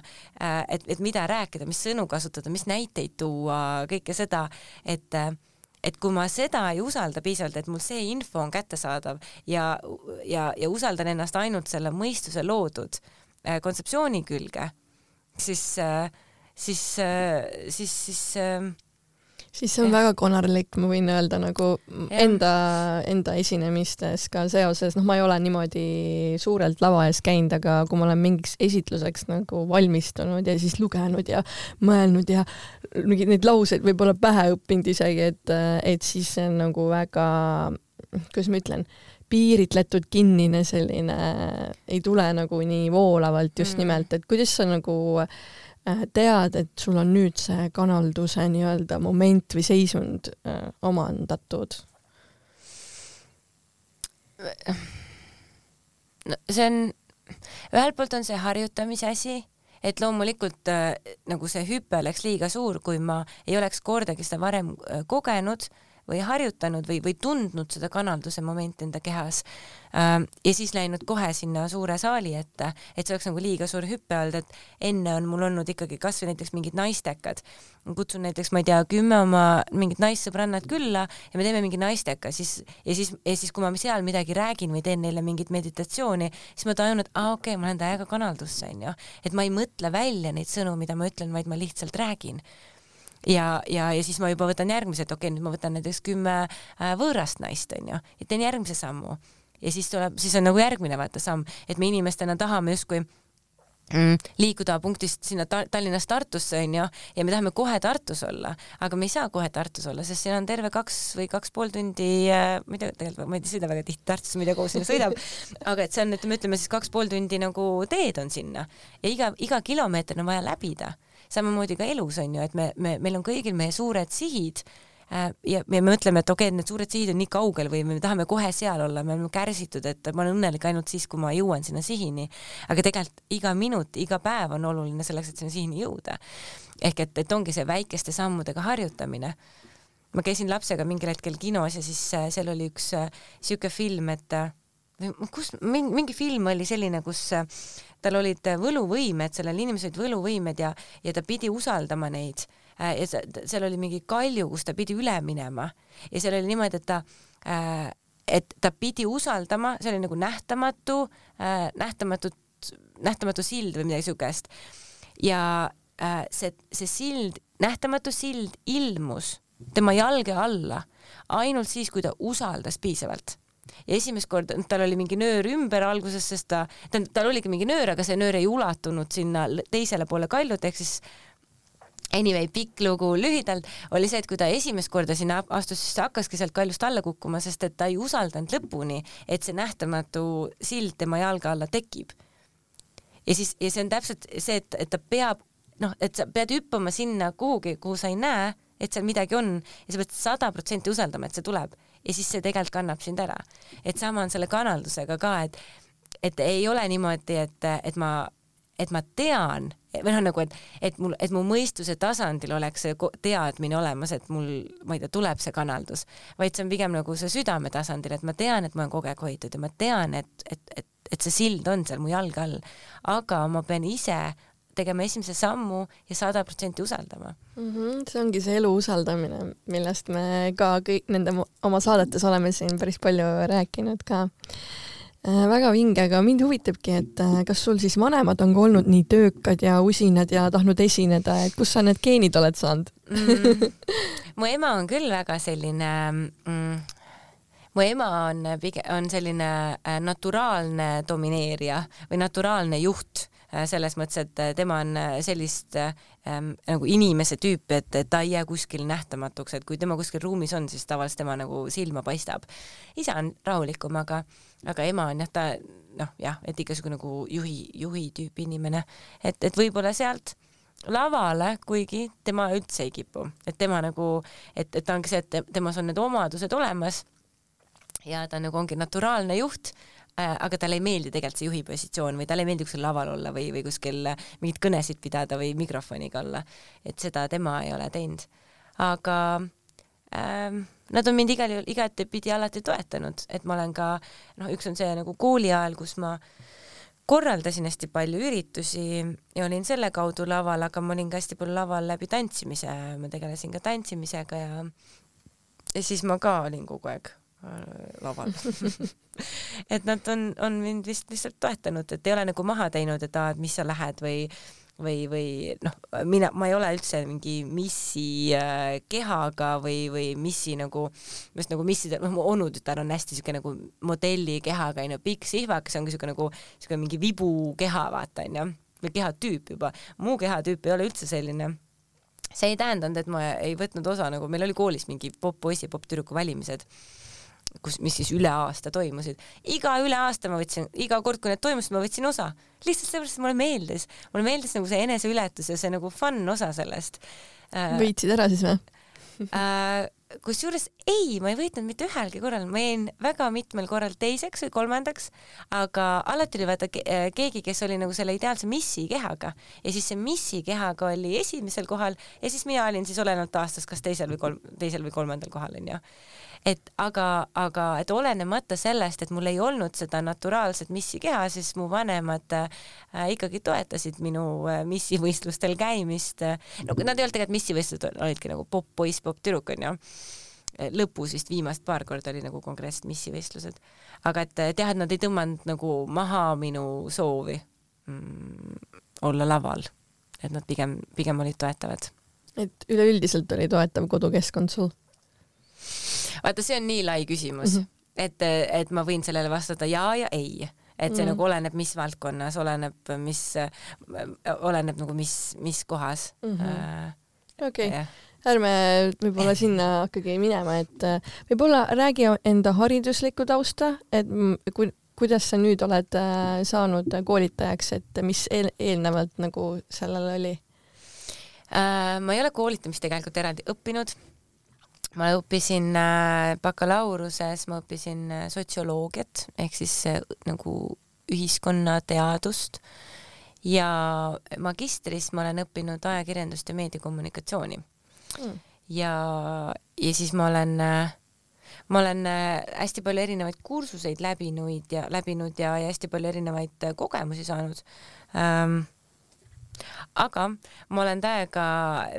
et, et mida rääkida, mis sõnu kasutada, mis näiteid tuua, kõike seda, et et kui ma seda ei usalda piisavalt, et mul see info on kättesaadav ja, ja, ja usaldan ennast ainult selle mõistuse loodud äh, kontseptsiooni külge, siis äh,, siis äh,, siis, siis äh, siis see on Jah. väga konarlik, ma võin öelda nagu Jah. enda, enda esinemistes ka seoses, noh, ma ei ole niimoodi suurelt lava ees käinud, aga kui ma olen mingiks esitluseks nagu valmistunud ja siis lugenud ja mõelnud ja mingeid neid lauseid võib-olla pähe õppinud isegi, et, et siis see on nagu väga, kuidas ma ütlen, piiritletud kinnine selline, ei tule nagu nii voolavalt just Mm. nimelt, et kuidas sa nagu äh, tead, et sul on nüüd see kanalduse nii-öelda moment või seisund äh, omandatud? no see on, ühelt poolt on see harjutamise asi, et loomulikult äh, nagu see hüpe oleks liiga suur, kui ma ei oleks kordagi seda varem äh, kogenud või harjutanud või, või tundnud seda kanalduse momenti enda kehas. Ähm, ja siis läinud kohe sinna suure saali ette, et see oleks nagu liiga suur hüpe olnud, et enne on mul olnud ikkagi kasvõi näiteks mingid naistekad. kutsun näiteks, ma ei tea, kümme oma mingit naissõbrannat külla ja me teeme mingi naisteka, siis ja siis, ja siis kui ma seal midagi räägin või teen neile mingit meditatsiooni, siis ma tajun, et aa ah, okei okay,, ma lähen täiega kanaldusse onju, et ma ei mõtle välja neid sõnu, mida ma ütlen, vaid ma lihtsalt räägin ja, ja, ja siis ma juba võtan järgmise, et okei okay,, nüüd ma võtan näiteks kümme äh, võõrast naist, onju, ja teen järgmise sammu. ja siis tuleb, siis on nagu järgmine vaata samm, et me inimestena tahame justkui mm, liikuda punktist sinna ta Tallinnast Tartusse onju ja me tahame kohe Tartus olla, aga me ei saa kohe Tartus olla, sest siin on terve kaks või kaks pool tundi äh,, ma ei tea, tegelikult ma ei sõida väga tihti Tartusse, ma ei tea, kuhu sinna sõidab, aga et see on, ütleme, ütleme siis kaks pool tundi nagu teed on sinna. Ja iga, iga kilomeeter on vaja läbida samamoodi ka elus on ju, et me, me, meil on kõigil meie suured sihid äh, ja, ja me mõtleme, et okei okay,, need suured sihid on nii kaugel või me tahame kohe seal olla, me oleme kärsitud, et ma olen õnnelik ainult siis, kui ma jõuan sinna sihini. aga tegelikult iga minut, iga päev on oluline selleks, et sinna sihini jõuda. ehk et, et ongi see väikeste sammudega harjutamine. ma käisin lapsega mingil hetkel kinos ja siis äh, seal oli üks äh, sihuke film, et äh, kus mingi, film oli selline, kus äh, tal olid äh, võluvõimed, sellel inimesel olid võluvõimed ja, ja ta pidi usaldama neid. Äh, ja seal oli mingi kalju, kus ta pidi üle minema. Ja seal oli niimoodi, et ta et ta pidi usaldama, see oli nagu nähtamatu äh,, nähtamatut, nähtamatu sild või midagi siukest. ja see, see sild, nähtamatu sild ilmus tema jalge alla ainult siis, kui ta usaldas piisavalt ja esimest korda tal oli mingi nöör ümber alguses, sest ta, tähendab, tal oligi mingi nöör, aga see nöör ei ulatunud sinna teisele poole kaljut, ehk siis Anyway, pikk lugu lühidalt oli see, et kui ta esimest korda sinna astus, siis ta hakkaski sealt kaljust alla kukkuma, sest et ta ei usaldanud lõpuni, et see nähtamatu sild tema jalge alla tekib. ja siis, ja see on täpselt see, et, et ta peab, noh, et sa pead hüppama sinna kuhugi, kuhu sa ei näe, et seal midagi on ja sa pead sada protsenti usaldama, et see tuleb ja siis see tegelikult kannab sind ära. et sama on selle kanaldusega ka, et, et ei ole niimoodi, et, et ma, et ma tean või noh, nagu et, et mul, et mu mõistuse tasandil oleks see teadmine olemas, et mul, ma ei tea, tuleb see kanaldus, vaid see on pigem nagu see südame tasandil, et ma tean, et ma olen kogu aeg hoitud ja ma tean, et, et, et, et see sild on seal mu jalge all, aga ma pean ise tegema esimese sammu ja sada protsenti usaldama mm. -hmm, see ongi see elu usaldamine, millest me ka kõik nende oma saadetes oleme siin päris palju rääkinud ka äh,. väga vinge, aga mind huvitabki, et äh, kas sul siis vanemad on ka olnud nii töökad ja usinad ja tahtnud esineda, et kust sa need geenid oled saanud mm.? mu ema on küll väga selline mm, mu ema on pigem, on selline äh, naturaalne domineerija või naturaalne juht selles mõttes, et äh, tema on sellist ähm, nagu inimese tüüpi, et, et ta ei jää kuskil nähtamatuks, et kui tema kuskil ruumis on, siis tavaliselt tema nagu silma paistab. isa on rahulikum, aga, aga ema on jah, ta noh, jah, et igasugune nagu juhi, juhi tüüpi inimene, et, et võib-olla sealt lavale, kuigi tema üldse ei kipu, et tema nagu, et, et ta ongi see, et temas on need omadused olemas ja ta nagu ongi naturaalne juht äh,, aga talle ei meeldi tegelikult see juhi positsioon või talle ei meeldi kuskil laval olla või, või kuskil mingeid kõnesid pidada või mikrofoniga olla. et seda tema ei ole teinud. aga ähm, nad on mind igal juhul igatepidi alati toetanud, et ma olen ka, noh, üks on see nagu kooli ajal, kus ma korraldasin hästi palju üritusi ja olin selle kaudu laval, aga ma olin ka hästi palju laval läbi tantsimise, ma tegelesin ka tantsimisega ja ja siis ma ka olin kogu aeg Äh, laval (laughs) et nad on, on mind vist lihtsalt toetanud, et ei ole nagu maha teinud, et aa, et mis sa lähed või või, või noh, mina, ma ei ole üldse mingi missi äh, kehaga või, või missi nagu, just nagu misside, noh, mu onutütar on hästi siuke nagu modelli kehaga onju, pikk sihvakas, ongi siuke nagu siuke mingi vibu keha vaata onju, või kehatüüp juba. mu kehatüüp ei ole üldse selline. See ei tähendanud, et ma ei võtnud osa, nagu meil oli koolis mingi popp-poisi, popp-tüdruku valimised kus, mis siis üle aasta toimusid. iga üle aasta ma võtsin, iga kord, kui need toimusid, ma võtsin osa. lihtsalt sellepärast, et mulle meeldis, mulle meeldis nagu see eneseületus ja see nagu fun osa sellest. Äh, võitsid ära siis või? Äh, kusjuures ei, ma ei võitnud mitte ühelgi korral, ma jäin väga mitmel korral teiseks või kolmandaks, aga alati oli vaata äh, keegi, kes oli nagu selle ideaalse missi kehaga ja siis see missi kehaga oli esimesel kohal ja siis mina olin siis olenevalt aastast kas teisel või kolm, teisel või kolmandal kohal onju et aga, aga et olenemata sellest, et mul ei olnud seda naturaalset missikeha, siis mu vanemad äh, ikkagi toetasid minu äh, missivõistlustel käimist. no nad ei olnud tegelikult missivõistlused, olidki nagu popp-poiss, popp-tüdruk onju lõpus vist viimast paar korda oli nagu konkreetsed missivõistlused. aga et, et jah, et nad ei tõmmanud nagu maha minu soovi mm, olla laval. et nad pigem, pigem olid toetavad. et üleüldiselt oli toetav kodukeskkond sul? Vaata, see on nii lai küsimus mm, -hmm. et, et ma võin sellele vastata ja ja ei. Et see mm. nagu oleneb, mis valdkonnas, oleneb, mis, oleneb nagu mis, mis kohas. -hmm.. Äh, okei. ärme võib-olla sinna hakkagi minema, et äh, võib-olla räägi enda hariduslikku tausta, et kui, kuidas sa nüüd oled äh, saanud koolitajaks, et mis eel, eelnevalt nagu sellel oli? Ma ei ole koolitamist tegelikult eraldi õppinud ma õppisin äh, bakalaureuse,s ma õppisin äh, sotsioloogiat ehk siis äh, nagu ühiskonnateadust ja magistris ma olen õppinud ajakirjandust ja meediakommunikatsiooni. Mm.. ja, ja siis ma olen, ma olen hästi palju erinevaid kursuseid läbinud ja läbinud ja, ja hästi palju erinevaid kogemusi saanud. Ähm, aga ma olen täiega,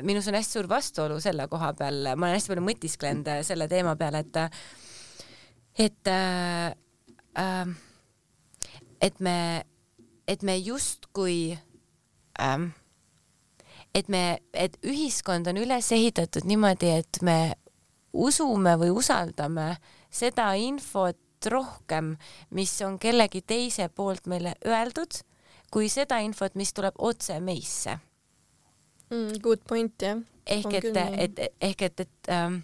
minus on hästi suur vastuolu selle koha peal, ma olen hästi palju mõtisklenud selle teema peale, et et äh, et me, et me justkui äh, et me, et ühiskond on üles ehitatud niimoodi, et me usume või usaldame seda infot rohkem, mis on kellegi teise poolt meile öeldud kui seda infot, mis tuleb otse meisse mm,. Good point, jah. ehk et, et, ehk et, et ähm,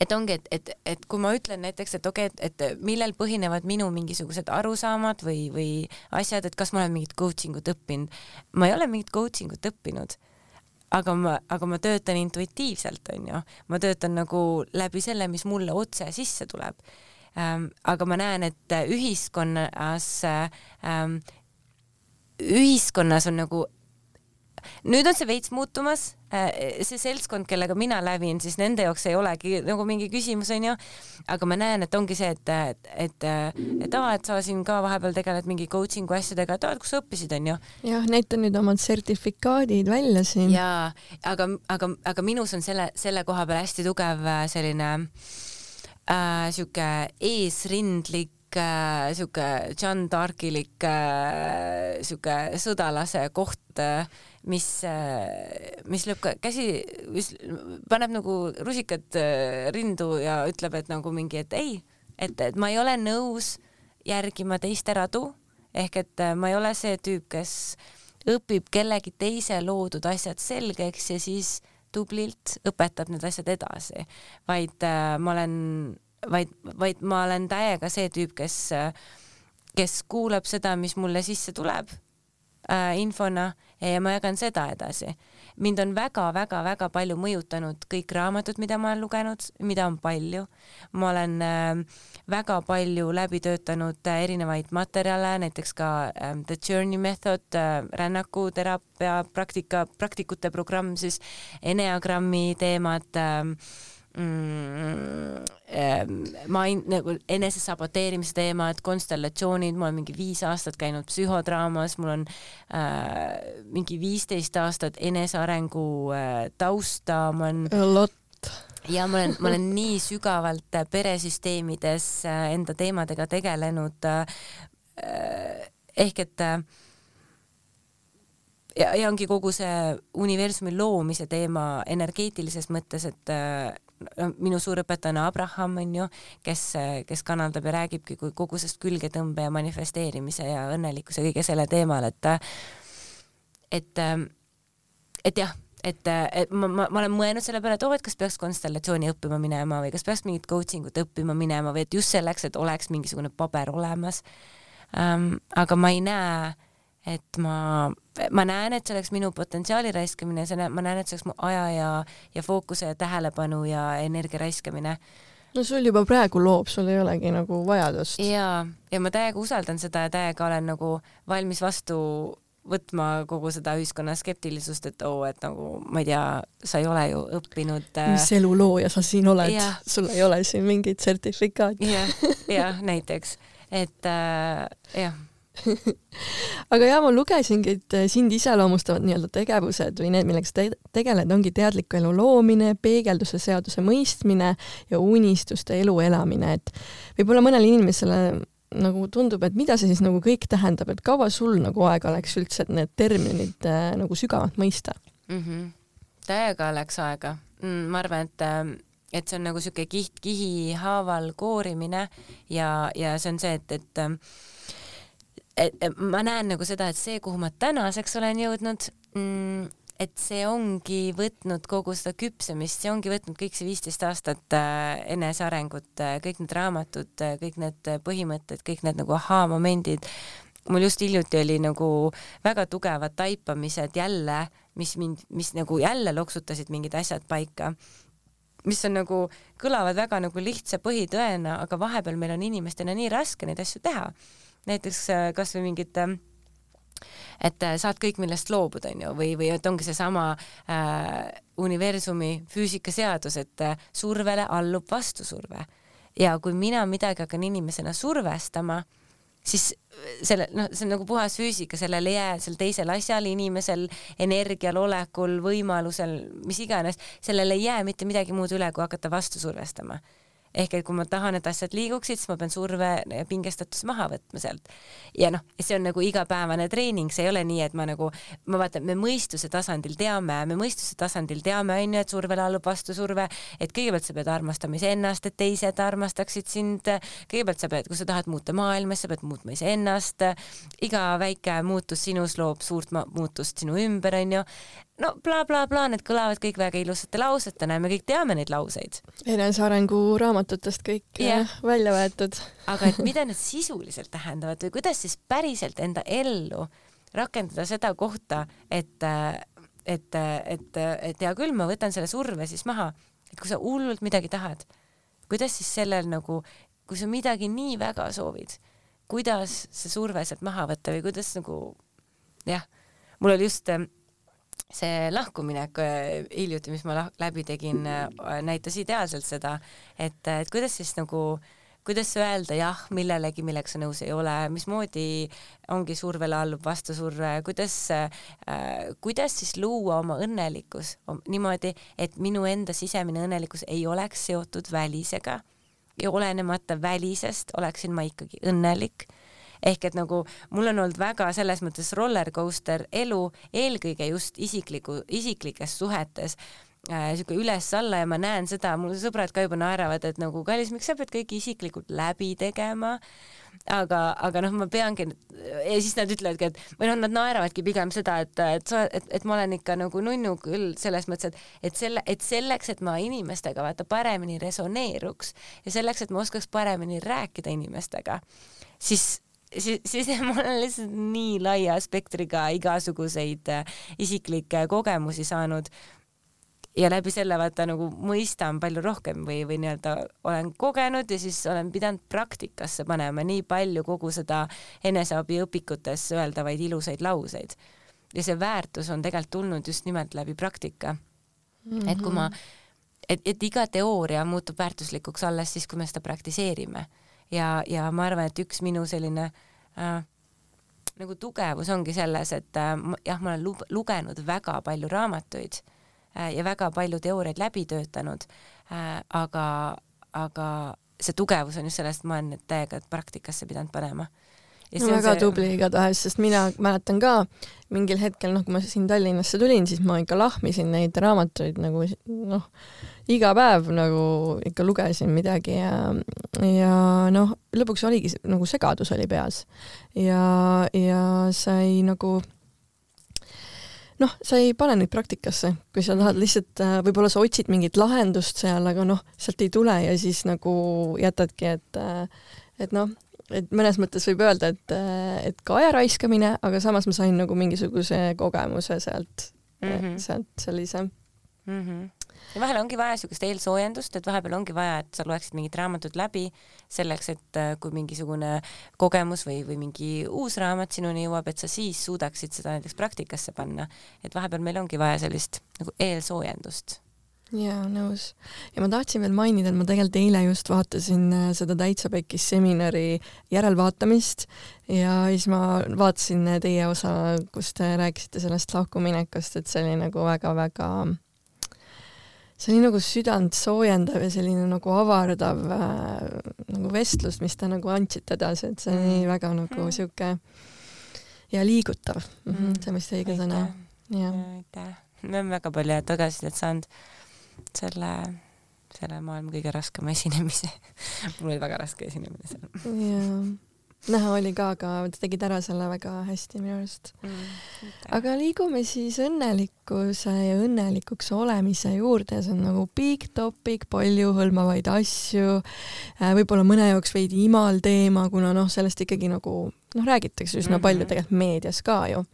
et ongi, et, et, et kui ma ütlen näiteks, et okei okay,, et, et millel põhinevad minu mingisugused arusaamad või, või asjad, et kas ma olen mingit coaching ut õppinud, ma ei ole mingit coaching ut õppinud, aga ma, aga ma töötan intuitiivselt, onju, ma töötan nagu läbi selle, mis mulle otse sisse tuleb ähm,. aga ma näen, et ühiskonnas ähm, ühiskonnas on nagu nüüd on see veits muutumas, see seltskond, kellega mina lävin, siis nende jaoks ei olegi nagu mingi küsimus, onju. aga ma näen, et ongi see, et, et, et, et aa, et sa siin ka vahepeal tegeled mingi coaching'u asjadega, et aa, et kus sa õppisid, onju. jah, näita nüüd omad sertifikaadid välja siin. jaa, aga, aga, aga minus on selle, selle koha peal hästi tugev selline äh, sihuke eesrindlik äh, sihuke John Darkilik äh, sihuke sõdalase koht äh,, mis äh,, mis lööb käsi, mis paneb nagu rusikad rindu ja ütleb, et nagu mingi, et ei, et, et ma ei ole nõus järgima teiste radu, ehk et ma ei ole see tüüp, kes õpib kellegi teise loodud asjad selgeks ja siis tublilt õpetab need asjad edasi, vaid ma olen vaid, vaid ma olen täiega see tüüp, kes, kes kuulab seda, mis mulle sisse tuleb äh, infona ja ma jagan seda edasi. mind on väga-väga-väga palju mõjutanud kõik raamatud, mida ma olen lugenud, mida on palju. ma olen äh, väga palju läbi töötanud äh, erinevaid materjale, näiteks ka äh, The Journey Method äh,, rännakuteraapia praktika, praktikute programm siis, eneagrammi teemad äh, mm, ähm, main-, nagu enese saboteerimise teemad, konstellatsioonid, ma olen mingi viis aastat käinud psühhodraamas, mul on äh, mingi viisteist aastat enesearengu äh, tausta, ma olen lot ja ma olen, ma olen nii sügavalt äh, peresüsteemides äh, enda teemadega tegelenud äh,. ehk et ja, ja ongi kogu see universumi loomise teema energeetilises mõttes, et minu suur õpetaja on Abraham, on ju, kes, kes kanaldab ja räägibki kogu sellest külgetõmbe ja manifesteerimise ja õnnelikkuse kõige selle teemal, et et, et jah, et, et ma, ma, ma olen mõelnud selle peale, et oo oh,, et kas peaks konstellatsiooni õppima minema või kas peaks mingit coaching ut õppima minema või et just selleks, et oleks mingisugune paber olemas ähm,. aga ma ei näe et ma, ma näen, et see oleks minu potentsiaali raiskamine, see, ma näen, et see oleks mu aja ja, ja fookuse ja tähelepanu ja energia raiskamine. no sul juba praegu loob, sul ei olegi nagu vajadust. ja, ja ma täiega usaldan seda ja täiega olen nagu valmis vastu võtma kogu seda ühiskonna skeptilisust, et oo oh,, et nagu ma ei tea, sa ei ole ju õppinud äh.... mis elulooja sa siin oled, sul ei ole siin mingit sertifikaati. jah, näiteks, et äh, jah (laughs) aga jaa, ma lugesingi, et äh, sind iseloomustavad nii-öelda tegevused või need, millega sa te tegeled, ongi teadliku elu loomine, peegelduse seaduse mõistmine ja unistuste elu elamine, et võib-olla mõnele inimesele nagu tundub, et mida see siis nagu kõik tähendab, et kaua sul nagu aega läks üldse, et need terminid äh, nagu sügavalt mõista mm? -hmm. täiega läks aega mm,. ma arvan, et äh, et see on nagu siuke kiht kihi haaval koorimine ja, ja see on see, et, et äh, et ma näen nagu seda, et see, kuhu ma tänaseks olen jõudnud mm,, et see ongi võtnud kogu seda küpsemist, see ongi võtnud kõik see viisteist aastat äh, enesearengut äh,, kõik need raamatud äh,, kõik need põhimõtted, kõik need nagu ahaa-momendid. mul just hiljuti oli nagu väga tugevad taipamised jälle, mis mind, mis nagu jälle loksutasid mingid asjad paika mis on nagu, kõlavad väga nagu lihtsa põhitõena, aga vahepeal meil on inimestena nii raske neid asju teha näiteks äh, kasvõi mingit äh, et äh, saad kõik millest loobuda, onju, või, või et ongi seesama äh, universumi füüsikaseadus, et äh, survele allub vastusurve. Ja kui mina midagi hakkan inimesena survestama, siis selle, noh, see on nagu puhas füüsika, sellel ei jää, sel teisel asjal, inimesel, energial, olekul, võimalusel, mis iganes, sellel ei jää mitte midagi muud üle, kui hakata vastu survestama ehk et kui ma tahan, et asjad liiguksid, siis ma pean surve ja pingestatus maha võtma sealt. ja noh, see on nagu igapäevane treening, see ei ole nii, et ma nagu, ma vaatan, me mõistuse tasandil teame, me mõistuse tasandil teame, on ju, et survele allub vastusurve, et kõigepealt sa pead armastama iseennast, et teised armastaksid sind, kõigepealt sa pead, kui sa tahad muuta maailma, sa pead muutma iseennast, iga väike muutus sinus loob suurt muutust sinu ümber, on ju, no blablabla bla, bla, need kõlavad kõik väga ilusate lausetena ja me kõik teame neid lauseid. enesearengu raamatutest kõik yeah. välja võetud. aga et mida need sisuliselt tähendavad või kuidas siis päriselt enda ellu rakendada seda kohta, et, et, et, et hea küll, ma võtan selle surve siis maha, et kui sa hullult midagi tahad, kuidas siis sellel nagu, kui sa midagi nii väga soovid, kuidas see surve sealt maha võtta või kuidas nagu jah, mul oli just see lahkuminek äh, hiljuti, mis ma lah läbi tegin, näitas ideaalselt seda, et, et kuidas siis nagu kuidas öelda jah millelegi, millega sa nõus ei ole, mismoodi ongi survele allub vastusurve, kuidas äh,, kuidas siis luua oma õnnelikkus niimoodi, et minu enda sisemine õnnelikkus ei oleks seotud välisega. Ja olenemata välisest oleksin ma ikkagi õnnelik ehk et nagu mul on olnud väga selles mõttes rollercoaster elu, eelkõige just isikliku, isiklikes suhetes äh, sihuke üles-alla ja ma näen seda, mul sõbrad ka juba naeravad, et nagu kallis, miks sa pead kõike isiklikult läbi tegema? Aga, aga noh, ma peangi ja siis nad ütlevadki, et või noh, nad naeravadki pigem seda, et, et sa, et, et ma olen ikka nagu nunnu küll selles mõttes, et, et selle, et selleks, et ma inimestega vaata paremini resoneeruks ja selleks, et ma oskaks paremini rääkida inimestega, siis siis, siis mul on lihtsalt nii laia spektriga igasuguseid äh, isiklikke kogemusi saanud ja läbi selle vaata nagu mõistan palju rohkem või, või nii-öelda olen kogenud ja siis olen pidanud praktikasse panema nii palju kogu seda eneseabiõpikutes öeldavaid ilusaid lauseid. ja see väärtus on tegelikult tulnud just nimelt läbi praktika mm. -hmm. et kui ma, et, et iga teooria muutub väärtuslikuks alles siis, kui me seda praktiseerime ja, ja ma arvan, et üks minu selline äh, nagu tugevus ongi selles, et äh, jah, ma olen lugenud väga palju raamatuid äh, ja väga palju teooriaid läbi töötanud äh,, aga, aga see tugevus on just sellest, et ma olen need täiega praktikasse pidanud panema no väga see... tubli igatahes, sest mina mäletan ka mingil hetkel, noh, kui ma siin Tallinnasse tulin, siis ma ikka lahmisin neid raamatuid nagu noh, iga päev nagu ikka lugesin midagi ja, ja noh, lõpuks oligi nagu segadus oli peas. Ja, ja sai nagu noh, sa ei pane neid praktikasse, kui sa tahad lihtsalt, äh, võib-olla sa otsid mingit lahendust seal, aga noh, sealt ei tule ja siis nagu jätadki, et äh, et noh, et mõnes mõttes võib öelda, et, et ka aja raiskamine, aga samas ma sain nagu mingisuguse kogemuse sealt mm, -hmm. sealt sellise mm. -hmm. ja vahel ongi vaja niisugust eelsoojendust, et vahepeal ongi vaja, et sa loeksid mingit raamatut läbi selleks, et kui mingisugune kogemus või, või mingi uus raamat sinuni jõuab, et sa siis suudaksid seda näiteks praktikasse panna. et vahepeal meil ongi vaja sellist nagu eelsoojendust jaa, nõus. ja ma tahtsin veel mainida, et ma tegelikult eile just vaatasin äh, seda Täitsa Pekkis seminari järelvaatamist ja siis ma vaatasin äh, teie osa, kus te rääkisite sellest lahkuminekust, et see oli nagu väga-väga see oli nagu südant soojendav ja selline nagu avardav äh, nagu vestlus, mis te nagu andsite edasi, et see oli mm. väga nagu mm. sihuke ja liigutav mm. -hmm, see vist õige sõna. aitäh, me oleme väga palju tagasisidet saanud selle, selle maailma kõige raskema esinemise. (laughs) Mul oli väga raske esinemine seal. jaa, näha oli ka, aga te tegite ära selle väga hästi minu arust. Mm,. aga liigume siis õnnelikkuse ja õnnelikuks olemise juurde, see on nagu big topic, palju hõlmavaid asju, äh, võib-olla mõne jaoks veidi imal teema, kuna noh, sellest ikkagi nagu noh, räägitakse üsna mm -hmm. palju mhm. tegelikult meedias ka ju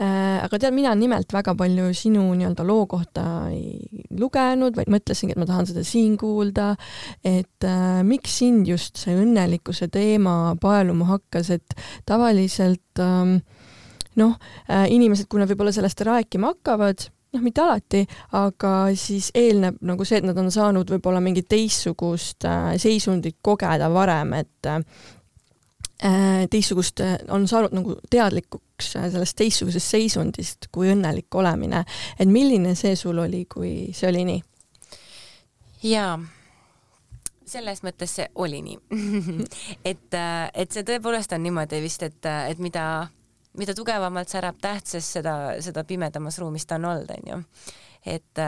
äh,. aga tead, mina nimelt väga palju sinu nii-öelda loo kohta ei lugenud, vaid mõtlesingi, et ma tahan seda siin kuulda, et äh, miks sind just see õnnelikkuse teema paeluma hakkas, et tavaliselt ähm, noh äh,, inimesed, kui nad võib-olla sellest rääkima hakkavad, noh, mitte alati, aga siis eelneb nagu see, et nad on saanud võib-olla mingit teistsugust äh, seisundit kogeda varem, et äh, teistsugust, äh, on saanud nagu teadlikuks äh, sellest teistsugusest seisundist kui õnnelik olemine. et milline see sul oli, kui see oli nii? jaa, selles mõttes see oli nii (laughs) et, et see tõepoolest on niimoodi vist, et, et mida, mida tugevamalt särab täht, sest seda, seda pimedamas ruumis ta on olnud, onju. et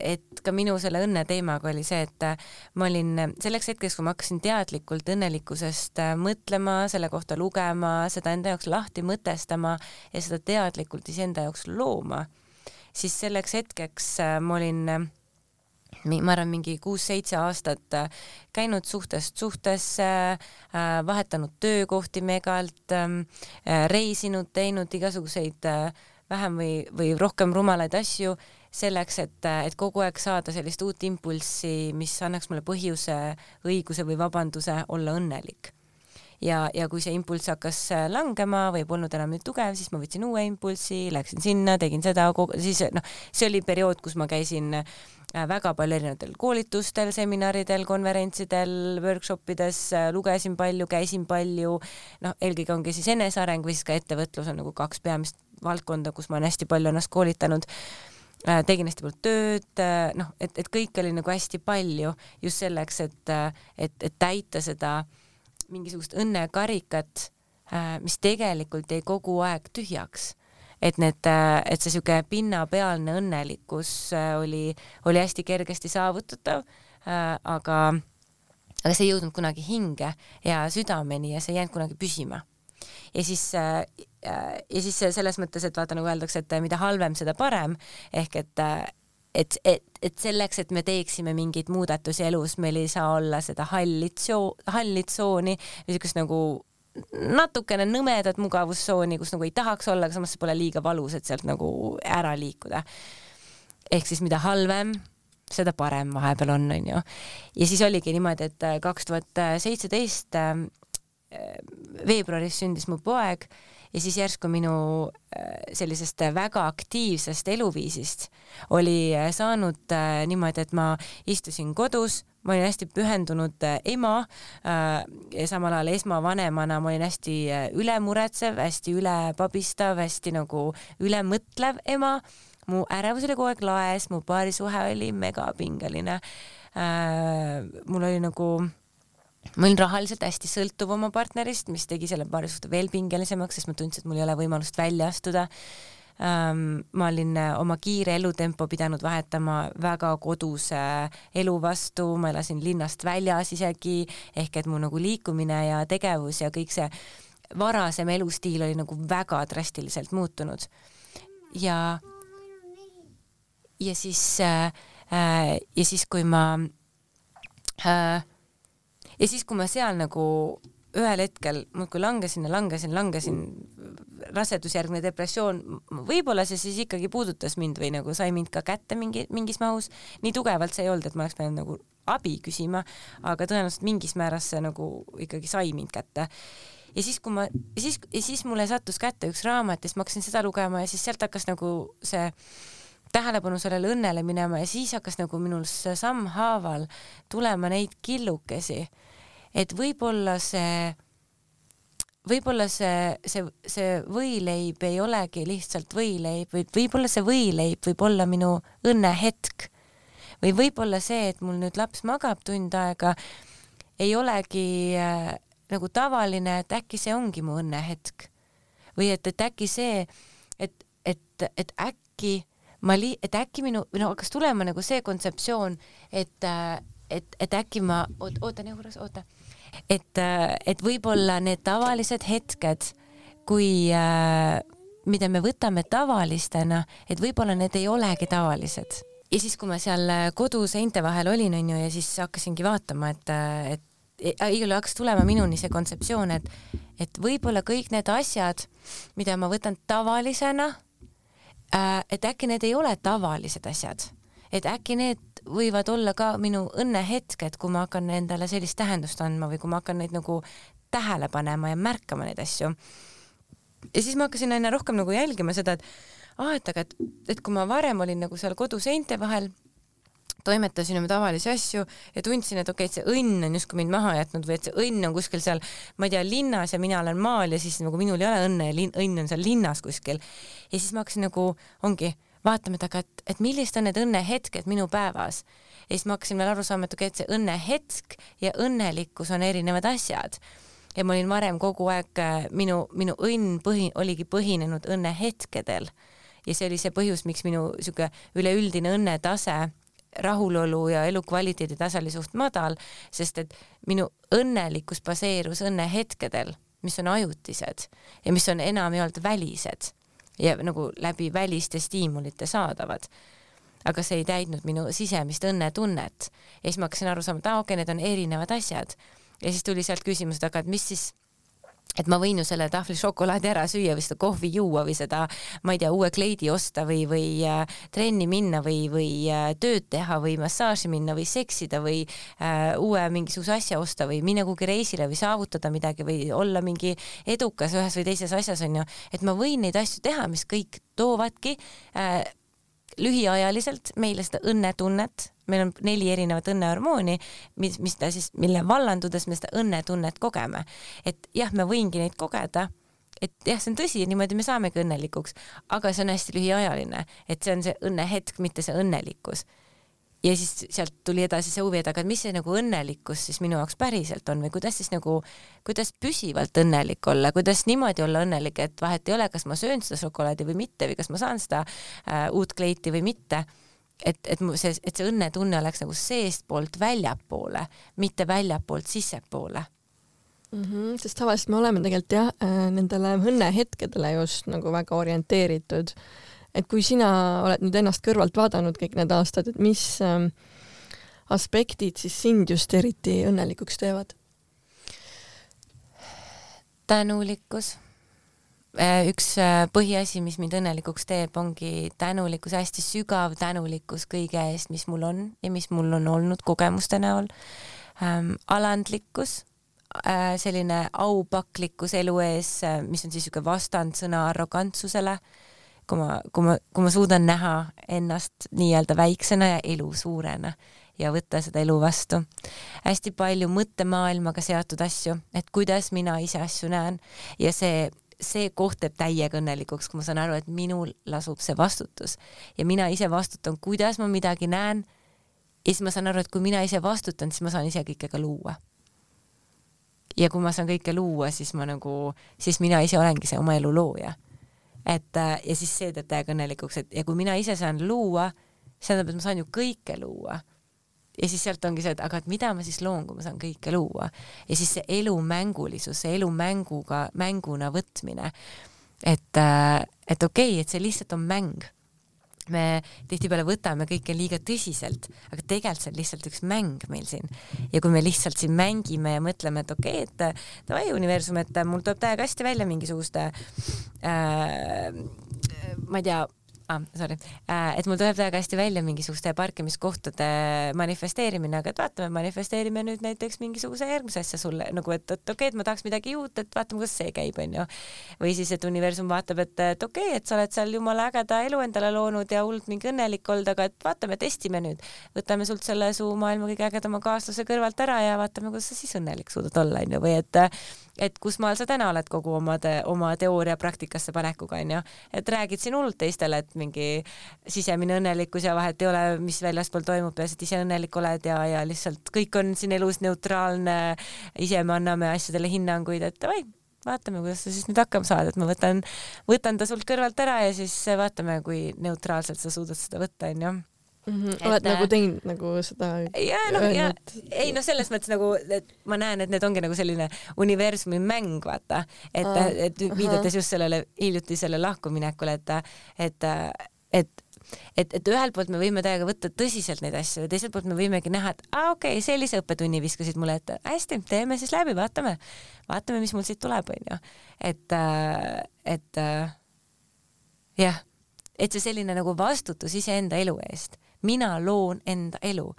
et ka minu selle õnne teemaga oli see, et äh, ma olin äh, selleks hetkeks, kui ma hakkasin teadlikult õnnelikkusest äh, mõtlema, selle kohta lugema, seda enda jaoks lahti mõtestama ja seda teadlikult iseenda jaoks looma, siis selleks hetkeks ma olin ma arvan, mingi kuus-seitse aastat käinud suhtest suhtesse, vahetanud töökohti megalt, reisinud, teinud igasuguseid vähem või, või rohkem rumalaid asju selleks, et, et kogu aeg saada sellist uut impulssi, mis annaks mulle põhjuse, õiguse või vabanduse olla õnnelik. ja, ja kui see impulss hakkas äh, langema või polnud enam nii tugev, siis ma võtsin uue impulsi, läksin sinna, tegin seda, siis noh, see oli periood, kus ma käisin äh, väga palju erinevatel koolitustel, seminaridel, konverentsidel, workshop ides, äh, lugesin palju, käisin palju, noh, eelkõige ongi siis eneseareng või siis ka ettevõtlus on nagu kaks peamist valdkonda, kus ma olen hästi palju ennast koolitanud tegin hästi palju tööd, äh, noh, et, et kõike oli nagu hästi palju just selleks, et, äh, et, et täita seda mingisugust õnnekarikat, mis tegelikult jäi kogu aeg tühjaks. et need, et see niisugune pinnapealne õnnelikkus oli, oli hästi kergesti saavutatav, aga, aga see ei jõudnud kunagi hinge ja südameni ja see ei jäänud kunagi püsima ja siis äh, ja siis selles mõttes, et vaata nagu öeldakse, et mida halvem, seda parem ehk et et, et, et selleks, et me teeksime mingeid muudatusi elus, meil ei saa olla seda halli tsoo-, halli tsooni, niisugust nagu natukene nõmedat mugavustsooni, kus nagu ei tahaks olla, aga samas see pole liiga valus, et sealt nagu ära liikuda. ehk siis mida halvem, seda parem vahepeal on, onju. ja siis oligi niimoodi, et kaks tuhat seitseteist veebruaris sündis mu poeg ja siis järsku minu äh, sellisest väga aktiivsest eluviisist oli äh, saanud äh, niimoodi, et ma istusin kodus, ma olin hästi pühendunud ema samal ajal esmavanemana ma olin hästi ülemuretsev, hästi ülepabistav, hästi nagu ülemõtlev ema. mu ärevus oli kogu aeg laes, mu paarisuhe oli megapingeline. mul oli nagu ma olin rahaliselt hästi sõltuv oma partnerist, mis tegi selle paarisuhte veel pingelisemaks, sest ma tundsin, et mul ei ole võimalust välja astuda ähm,. ma olin äh, oma kiire elutempo pidanud vahetama väga koduse elu vastu, ma elasin linnast väljas isegi, ehk et mu nagu liikumine ja tegevus ja kõik see varasem elustiil oli nagu väga drastiliselt muutunud. ja, ja siis äh,, äh ja siis, kui ma äh, ja siis, kui ma seal nagu ühel hetkel muudkui langesin ja langesin, langesin, rasedusjärgne depressioon, võib-olla see siis ikkagi puudutas mind või nagu sai mind ka kätte mingi, mingis mahus, nii tugevalt see ei olnud, et ma oleks pidanud nagu abi küsima, aga tõenäoliselt mingis määras see nagu ikkagi sai mind kätte. ja siis, kui ma, siis, siis mulle sattus kätte üks raamat ja siis ma hakkasin seda lugema ja siis sealt hakkas nagu see tähelepanu sellele õnnele minema ja siis hakkas nagu minul sammhaaval tulema neid killukesi et võib-olla see, võib-olla see, see, see võileib ei olegi lihtsalt võileib, vaid võib-olla see võileib võib olla minu õnnehetk. või võib-olla see, et mul nüüd laps magab tund aega, ei olegi äh, nagu tavaline, et äkki see ongi mu õnnehetk. või et, et äkki see, et, et, et äkki ma li-, et äkki minu, no hakkas tulema nagu see kontseptsioon, et äh, et, et äkki ma, oota, oota, nii korras, oota et, äh, et võib-olla need tavalised hetked, kui äh, mida me võtame tavalistena, et võib-olla need ei olegi tavalised. ja siis, kui ma seal äh, kodu seinte vahel olin, onju, ja siis hakkasingi vaatama, et, äh, et igal hakkas tulema minuni see kontseptsioon, et, et võib-olla kõik need asjad, mida ma võtan tavalisena, et äkki need ei ole tavalised asjad, et äkki need võivad olla ka minu õnnehetked, kui ma hakkan endale sellist tähendust andma või kui ma hakkan neid nagu tähele panema ja märkama neid asju. ja siis ma hakkasin aina rohkem nagu jälgima seda, et aa, et aga et, et kui ma varem olin nagu seal koduseinte vahel, toimetasin oma tavalisi asju ja tundsin, et okei okay,, et see õnn on justkui mind maha jätnud või et see õnn on kuskil seal, ma ei tea, linnas ja mina olen maal ja siis nagu minul ei ole õnne ja õnn on seal linnas kuskil. ja siis ma hakkasin nagu, ongi vaatame, et aga et, et millised on need õnnehetked minu päevas. ja siis ma hakkasin veel aru saama, et okei et see õnnehetk ja õnnelikkus on erinevad asjad. ja ma olin varem kogu aeg, äh, minu, minu õnn põhi, oligi põhinenud õnnehetkedel. ja see oli see põhjus, miks minu sihuke üleüldine õnnetase rahulolu ja elukvaliteedi tase oli suht madal, sest et minu õnnelikkus baseerus õnnehetkedel, mis on ajutised ja mis on enam ei olnud välised ja nagu läbi väliste stiimulite saadavad. aga see ei täidnud minu sisemist õnnetunnet ja siis ma hakkasin aru saama, et aa, okei okay,, need on erinevad asjad. ja siis tuli sealt küsimus, et aga et mis siis, et ma võin ju selle tahvli šokolaadi ära süüa või seda kohvi juua või seda, ma ei tea, uue kleidi osta või, või äh, trenni minna või, või äh, tööd teha või massaaži minna või seksida või äh, uue mingisuguse asja osta või minna kuhugi reisile või saavutada midagi või olla mingi edukas ühes või teises asjas onju, et ma võin neid asju teha, mis kõik toovadki äh, lühiajaliselt meile seda õnnetunnet, meil on neli erinevat õnnehormooni, mis, mis ta siis, mille vallandudes me seda õnnetunnet kogeme. et jah, me võingi neid kogeda, et jah, see on tõsi, niimoodi me saamegi õnnelikuks, aga see on hästi lühiajaline, et see on see õnnehetk, mitte see õnnelikkus ja siis sealt tuli edasi see huvi, et aga mis see nagu õnnelikkus siis minu jaoks päriselt on või kuidas siis nagu, kuidas püsivalt õnnelik olla, kuidas niimoodi olla õnnelik, et vahet ei ole, kas ma söön seda šokolaadi või mitte või kas ma saan seda äh, uut kleiti või mitte. Et, et mu see, et see õnnetunne oleks nagu seestpoolt väljapoole, mitte väljapoolt sissepoole mm. -hmm, sest tavaliselt me oleme tegelikult jah, äh, nendele õnnehetkedele just nagu väga orienteeritud et kui sina oled nüüd ennast kõrvalt vaadanud kõik need aastad, et mis ähm, aspektid siis sind just eriti õnnelikuks teevad? tänulikkus. Äh, üks äh, põhiasi, mis mind õnnelikuks teeb, ongi tänulikkus, hästi sügav tänulikkus kõige eest, mis mul on ja mis mul on olnud kogemuste näol ähm,. alandlikkus äh,, selline aupaklikkus elu ees, äh, mis on siis niisugune vastandsõna arrogantsusele kui ma, kui ma, kui ma suudan näha ennast nii-öelda väiksena ja elu suurena ja võtta seda elu vastu. hästi palju mõttemaailmaga seotud asju, et kuidas mina ise asju näen ja see, see koht teeb täiega õnnelikuks, kui ma saan aru, et minul lasub see vastutus ja mina ise vastutan, kuidas ma midagi näen. ja siis ma saan aru, et kui mina ise vastutan, siis ma saan ise kõike ka luua. ja kui ma saan kõike luua, siis ma nagu, siis mina ise olengi see oma elu looja et äh, ja siis see teeb täiega õnnelikuks, et ja kui mina ise saan luua, see tähendab, et ma saan ju kõike luua. Ja siis sealt ongi see, et aga et mida ma siis loon, kui ma saan kõike luua ja siis see elu mängulisus, see elu mänguga, mänguna võtmine. et, äh, et okei okay,, et see lihtsalt on mäng me tihtipeale võtame kõike liiga tõsiselt, aga tegelikult see on lihtsalt üks mäng meil siin. ja kui me lihtsalt siin mängime ja mõtleme, et okei okay,, et davai universum, et mul tuleb täiega hästi välja mingisuguste äh, ma ei tea ah,, sorry, äh, et mul tuleb väga hästi välja mingisuguste parkimiskohtade manifesteerimine, aga et vaatame, manifesteerime nüüd näiteks mingisuguse järgmise asja sulle nagu, et, et okei okay,, et ma tahaks midagi uut, et vaatame, kuidas see käib, onju. või siis, et universum vaatab, et, et okei okay,, et sa oled seal jumala ägeda elu endale loonud ja hullult mingi õnnelik olnud, aga et vaatame, testime nüüd. võtame sult selle su maailma kõige ägedama kaaslase kõrvalt ära ja vaatame, kuidas sa siis õnnelik suudad olla, onju, või et et kus maal sa täna oled kogu oma te, oma teooria praktikasse panekuga onju, et räägid siin hullult teistele, et mingi sisemine õnnelikkus ja vahet ei ole, mis väljaspool toimub, peaasi, et ise õnnelik oled ja, ja lihtsalt kõik on siin elus neutraalne, ise me anname asjadele hinnanguid, et davai, vaatame, kuidas sa siis nüüd hakkama saad, et ma võtan, võtan ta sult kõrvalt ära ja siis vaatame, kui neutraalselt sa suudad seda võtta, onju mm. -hmm. oled et, nagu teinud nagu seda ja noh, ja ei noh, selles mõttes nagu, et ma näen, et need ongi nagu selline universumi mäng, vaata, et ah,, et viidates just sellele hiljutisele lahkuminekule, et, et, et et, et ühelt poolt me võime täiega võtta tõsiselt neid asju ja teiselt poolt me võimegi näha, et aa okei okay,, sellise õppetunni viskasid mulle ette, hästi, teeme siis läbi, vaatame, vaatame, mis mul siit tuleb, onju. et, et jah, et see selline nagu vastutus iseenda elu eest mina loon enda elu.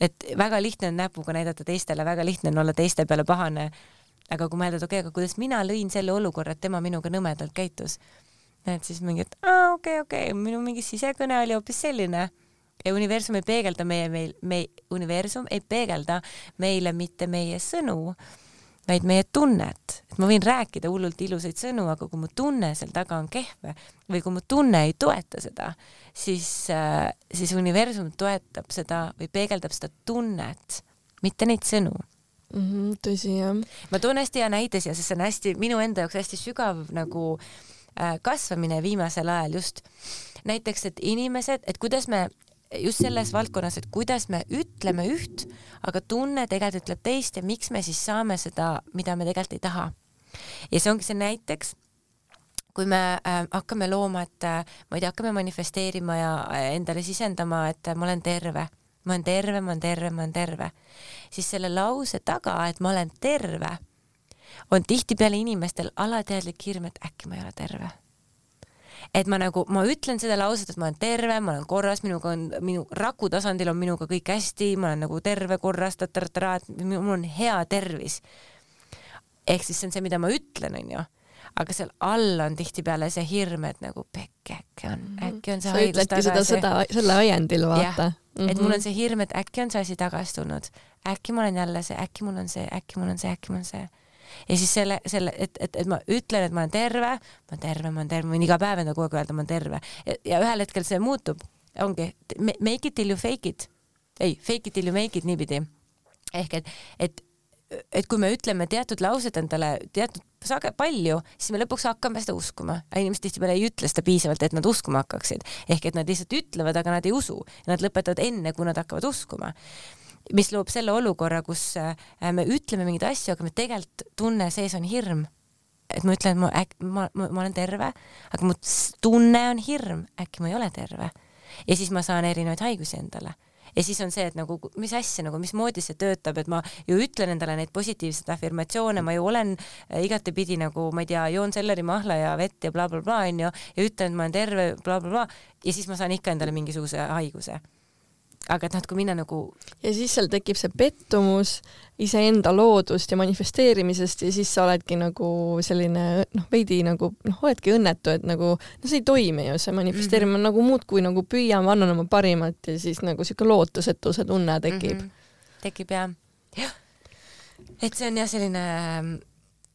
et väga lihtne on näpuga näidata teistele, väga lihtne on olla teiste peale pahane. aga kui mõelda, et okei okay,, aga kuidas mina lõin selle olukorra, et tema minuga nõmedalt käitus, et siis mingi, et aa okei okay,, okei okay., minu mingi sisekõne oli hoopis selline ja universum ei peegelda meie, meil, me, universum ei peegelda meile mitte meie sõnu vaid meie tunnet, et ma võin rääkida hullult ilusaid sõnu, aga kui mu tunne seal taga on kehv või kui mu tunne ei toeta seda, siis, äh, siis universum toetab seda või peegeldab seda tunnet, mitte neid sõnu mm. -hmm, tõsi jah. ma toon hästi hea näite siia, sest see on hästi minu enda jaoks hästi sügav nagu äh, kasvamine viimasel ajal just näiteks, et inimesed, et kuidas me just selles valdkonnas, et kuidas me ütleme üht, aga tunne tegelikult ütleb teist ja miks me siis saame seda, mida me tegelikult ei taha. ja see ongi see näiteks, kui me äh, hakkame looma, et äh, ma ei tea, hakkame manifesteerima ja äh, endale sisendama, et äh, ma olen terve, ma olen terve, ma olen terve, ma olen terve, siis selle lause taga, et ma olen terve, on tihtipeale inimestel alateadlik hirm, et äkki ma ei ole terve et ma nagu, ma ütlen seda lauset, et ma olen terve, ma olen korras, minuga on, minu raku tasandil on minuga kõik hästi, ma olen nagu terve, korras, tatarataraa, et mul on hea tervis. ehk siis see on see, mida ma ütlen, onju aga seal all on tihtipeale see hirm, et nagu pekki, äkki on, mhm. äkki on see sa haigus tagasi. seda, seda, selle ajendil vaata. Mm -hmm. et mul on see hirm, et äkki on see asi tagasi tulnud, äkki ma olen jälle see, äkki mul on see, äkki mul on see, äkki mul on see ja siis selle, selle, et, et, et ma ütlen, et ma olen terve, ma olen terve, ma olen terve, ma võin iga päev endale kogu aeg öelda, ma olen terve ja, ja ühel hetkel see muutub, ongi make it till you fake it, ei, fake it till you make it niipidi. ehk et, et, et kui me ütleme teatud laused endale teatud sage palju, siis me lõpuks hakkame seda uskuma. inimesed tihtipeale ei ütle seda piisavalt, et nad uskuma hakkaksid. ehk et nad lihtsalt ütlevad, aga nad ei usu. Nad lõpetavad enne, kui nad hakkavad uskuma mis loob selle olukorra, kus äh, me ütleme mingeid asju, aga me tegelikult tunne sees on hirm. et ma ütlen, et ma äk-, ma, ma, ma olen terve, aga mu tunne on hirm, äkki ma ei ole terve. ja siis ma saan erinevaid haigusi endale ja siis on see, et nagu mis asja nagu, mismoodi see töötab, et ma ju ütlen endale neid positiivseid afirmatsioone, ma ju olen äh, igatepidi nagu ma ei tea, joon sellerimahla ja vett ja blablabla onju ja ütlen, et ma olen terve blablabla bla, ja siis ma saan ikka endale mingisuguse haiguse aga et noh, et kui minna nagu ja siis seal tekib see pettumus iseenda loodust ja manifesteerimisest ja siis sa oledki nagu selline noh, veidi nagu noh, oledki õnnetu, et nagu no see ei toimi ju, see manifesteerimine mm -hmm. nagu muudkui nagu püüame, annan oma parimat ja siis nagu siuke lootusetuse tunne tekib mm. -hmm. tekib jah, jah. et see on jah, selline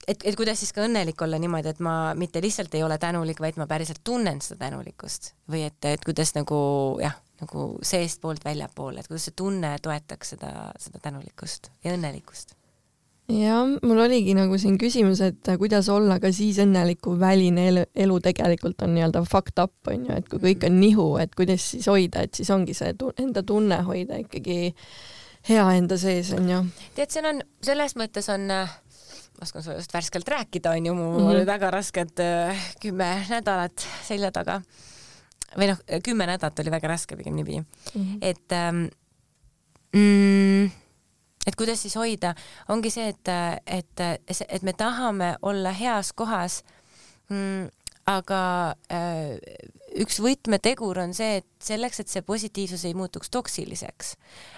et, et kuidas siis ka õnnelik olla niimoodi, et ma mitte lihtsalt ei ole tänulik, vaid ma päriselt tunnen seda tänulikkust või et, et kuidas nagu jah nagu seestpoolt väljapoole, et kuidas see tunne toetaks seda, seda tänulikkust ja õnnelikkust? jah, mul oligi nagu siin küsimus, et kuidas olla ka siis õnnelik, kui väline elu, elu tegelikult on nii-öelda fucked up, on ju, et kui kõik on nihu, et kuidas siis hoida, et siis ongi see tu enda tunne hoida ikkagi hea enda sees, on ju. tead, see on, selles mõttes on ma oskan sulle just värskelt rääkida, on ju, mul mm -hmm. olid väga rasked äh, kümme nädalat selja taga või noh, kümme nädalat oli väga raske pigem niipidi mm, -hmm. et ähm, mm, et kuidas siis hoida, ongi see, et, et, et me tahame olla heas kohas mm, aga äh, üks võtmetegur on see, et selleks, et see positiivsus ei muutuks toksiliseks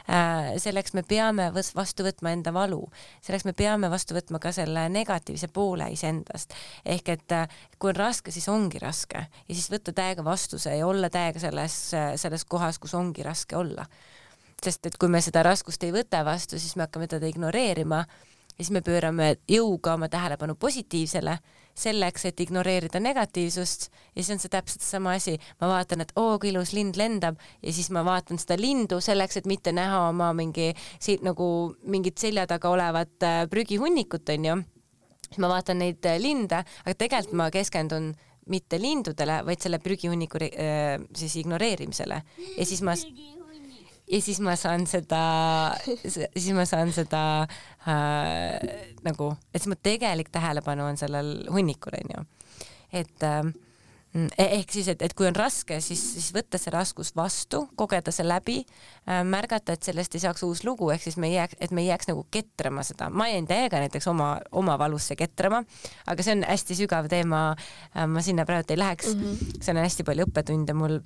äh,, selleks me peame vastu võtma enda valu, selleks me peame vastu võtma ka selle negatiivse poole iseendast. ehk et äh, kui on raske, siis ongi raske ja siis võtta täiega vastu see ja olla täiega selles, selles kohas, kus ongi raske olla. sest et kui me seda raskust ei võta vastu, siis me hakkame teda ignoreerima ja siis me pöörame jõuga oma tähelepanu positiivsele selleks, et ignoreerida negatiivsust ja siis on see täpselt sama asi, ma vaatan, et oo kui ilus lind lendab ja siis ma vaatan seda lindu selleks, et mitte näha oma mingi siit nagu mingit selja taga olevat äh, prügihunnikut onju. siis ma vaatan neid äh, linde, aga tegelikult ma keskendun mitte lindudele, vaid selle prügihunniku äh, siis ignoreerimisele ja siis ma ja siis ma saan seda, siis ma saan seda äh, nagu, et siis mu tegelik tähelepanu on sellel hunnikul onju, et äh, ehk siis, et, et kui on raske, siis, siis võtta see raskus vastu, kogeda see läbi äh,, märgata, et sellest ei saaks uus lugu, ehk siis me ei jääks, et me ei jääks nagu ketrama seda. ma jäin täiega näiteks oma, oma valusse ketrama, aga see on hästi sügav teema äh,. ma sinna praegu ei läheks mm, -hmm. seal on hästi palju õppetunde mul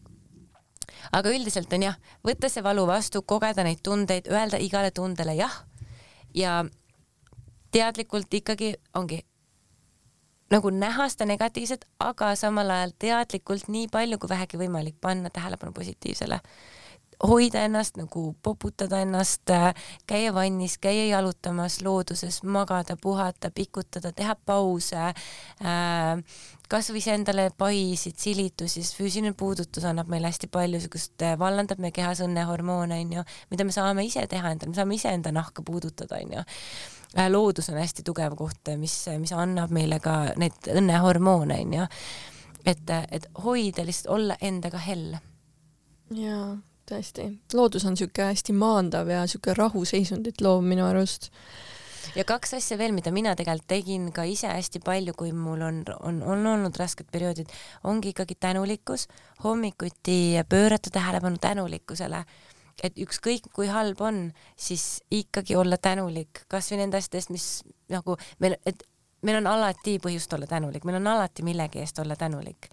aga üldiselt on jah, võtta see valu vastu, kogeda neid tundeid, öelda igale tundele jah. Ja teadlikult ikkagi ongi nagu näha seda negatiivset, aga samal ajal teadlikult nii palju kui vähegi võimalik panna tähelepanu positiivsele hoida ennast nagu poputada ennast, käia vannis, käia jalutamas looduses, magada, puhata, pikutada, teha pause äh,, kasvõi endale paisid, silitusi, sest füüsiline puudutus annab meile hästi palju siukest, vallandab meie kehas õnnehormoone, onju, mida me saame ise teha endale, me saame iseenda nahka puudutada, onju äh, loodus on hästi tugev koht, mis, mis annab meile ka neid õnnehormoone, onju. et, et hoida lihtsalt, olla endaga hell. jaa tõesti, loodus on niisugune hästi maandav ja niisugune rahuseisundit loov minu arust. ja kaks asja veel, mida mina tegelikult tegin ka ise hästi palju, kui mul on, on, on olnud rasked perioodid, ongi ikkagi tänulikkus, hommikuti pöörata tähelepanu tänulikkusele. Et ükskõik kui halb on, siis ikkagi olla tänulik. Kasvõi nende asjadest, mis nagu meil, et meil on alati põhjust olla tänulik, meil on alati millegi eest olla tänulik,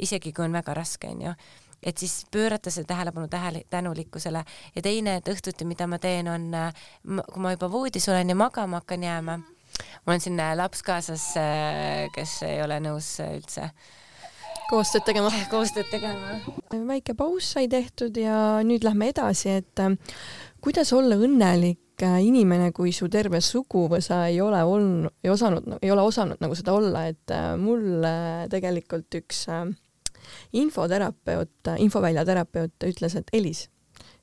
isegi kui on väga raske, onju et siis pöörata see tähelepanu tähele, tänulikkusele ja teine, et õhtuti, mida ma teen, on, kui ma juba voodis olen ja magama hakkan jääma, mul on siin laps kaasas, kes ei ole nõus üldse koostööd tegema. (laughs) koostööd tegema. väike paus sai tehtud ja nüüd lähme edasi, et äh, kuidas olla õnnelik äh, inimene, kui su terve suguvõsa ei ole olnud, ei osanud, ei ole osanud nagu seda olla, et äh, mul tegelikult üks infoterapeut, infovälja terapeut ütles, et Elis,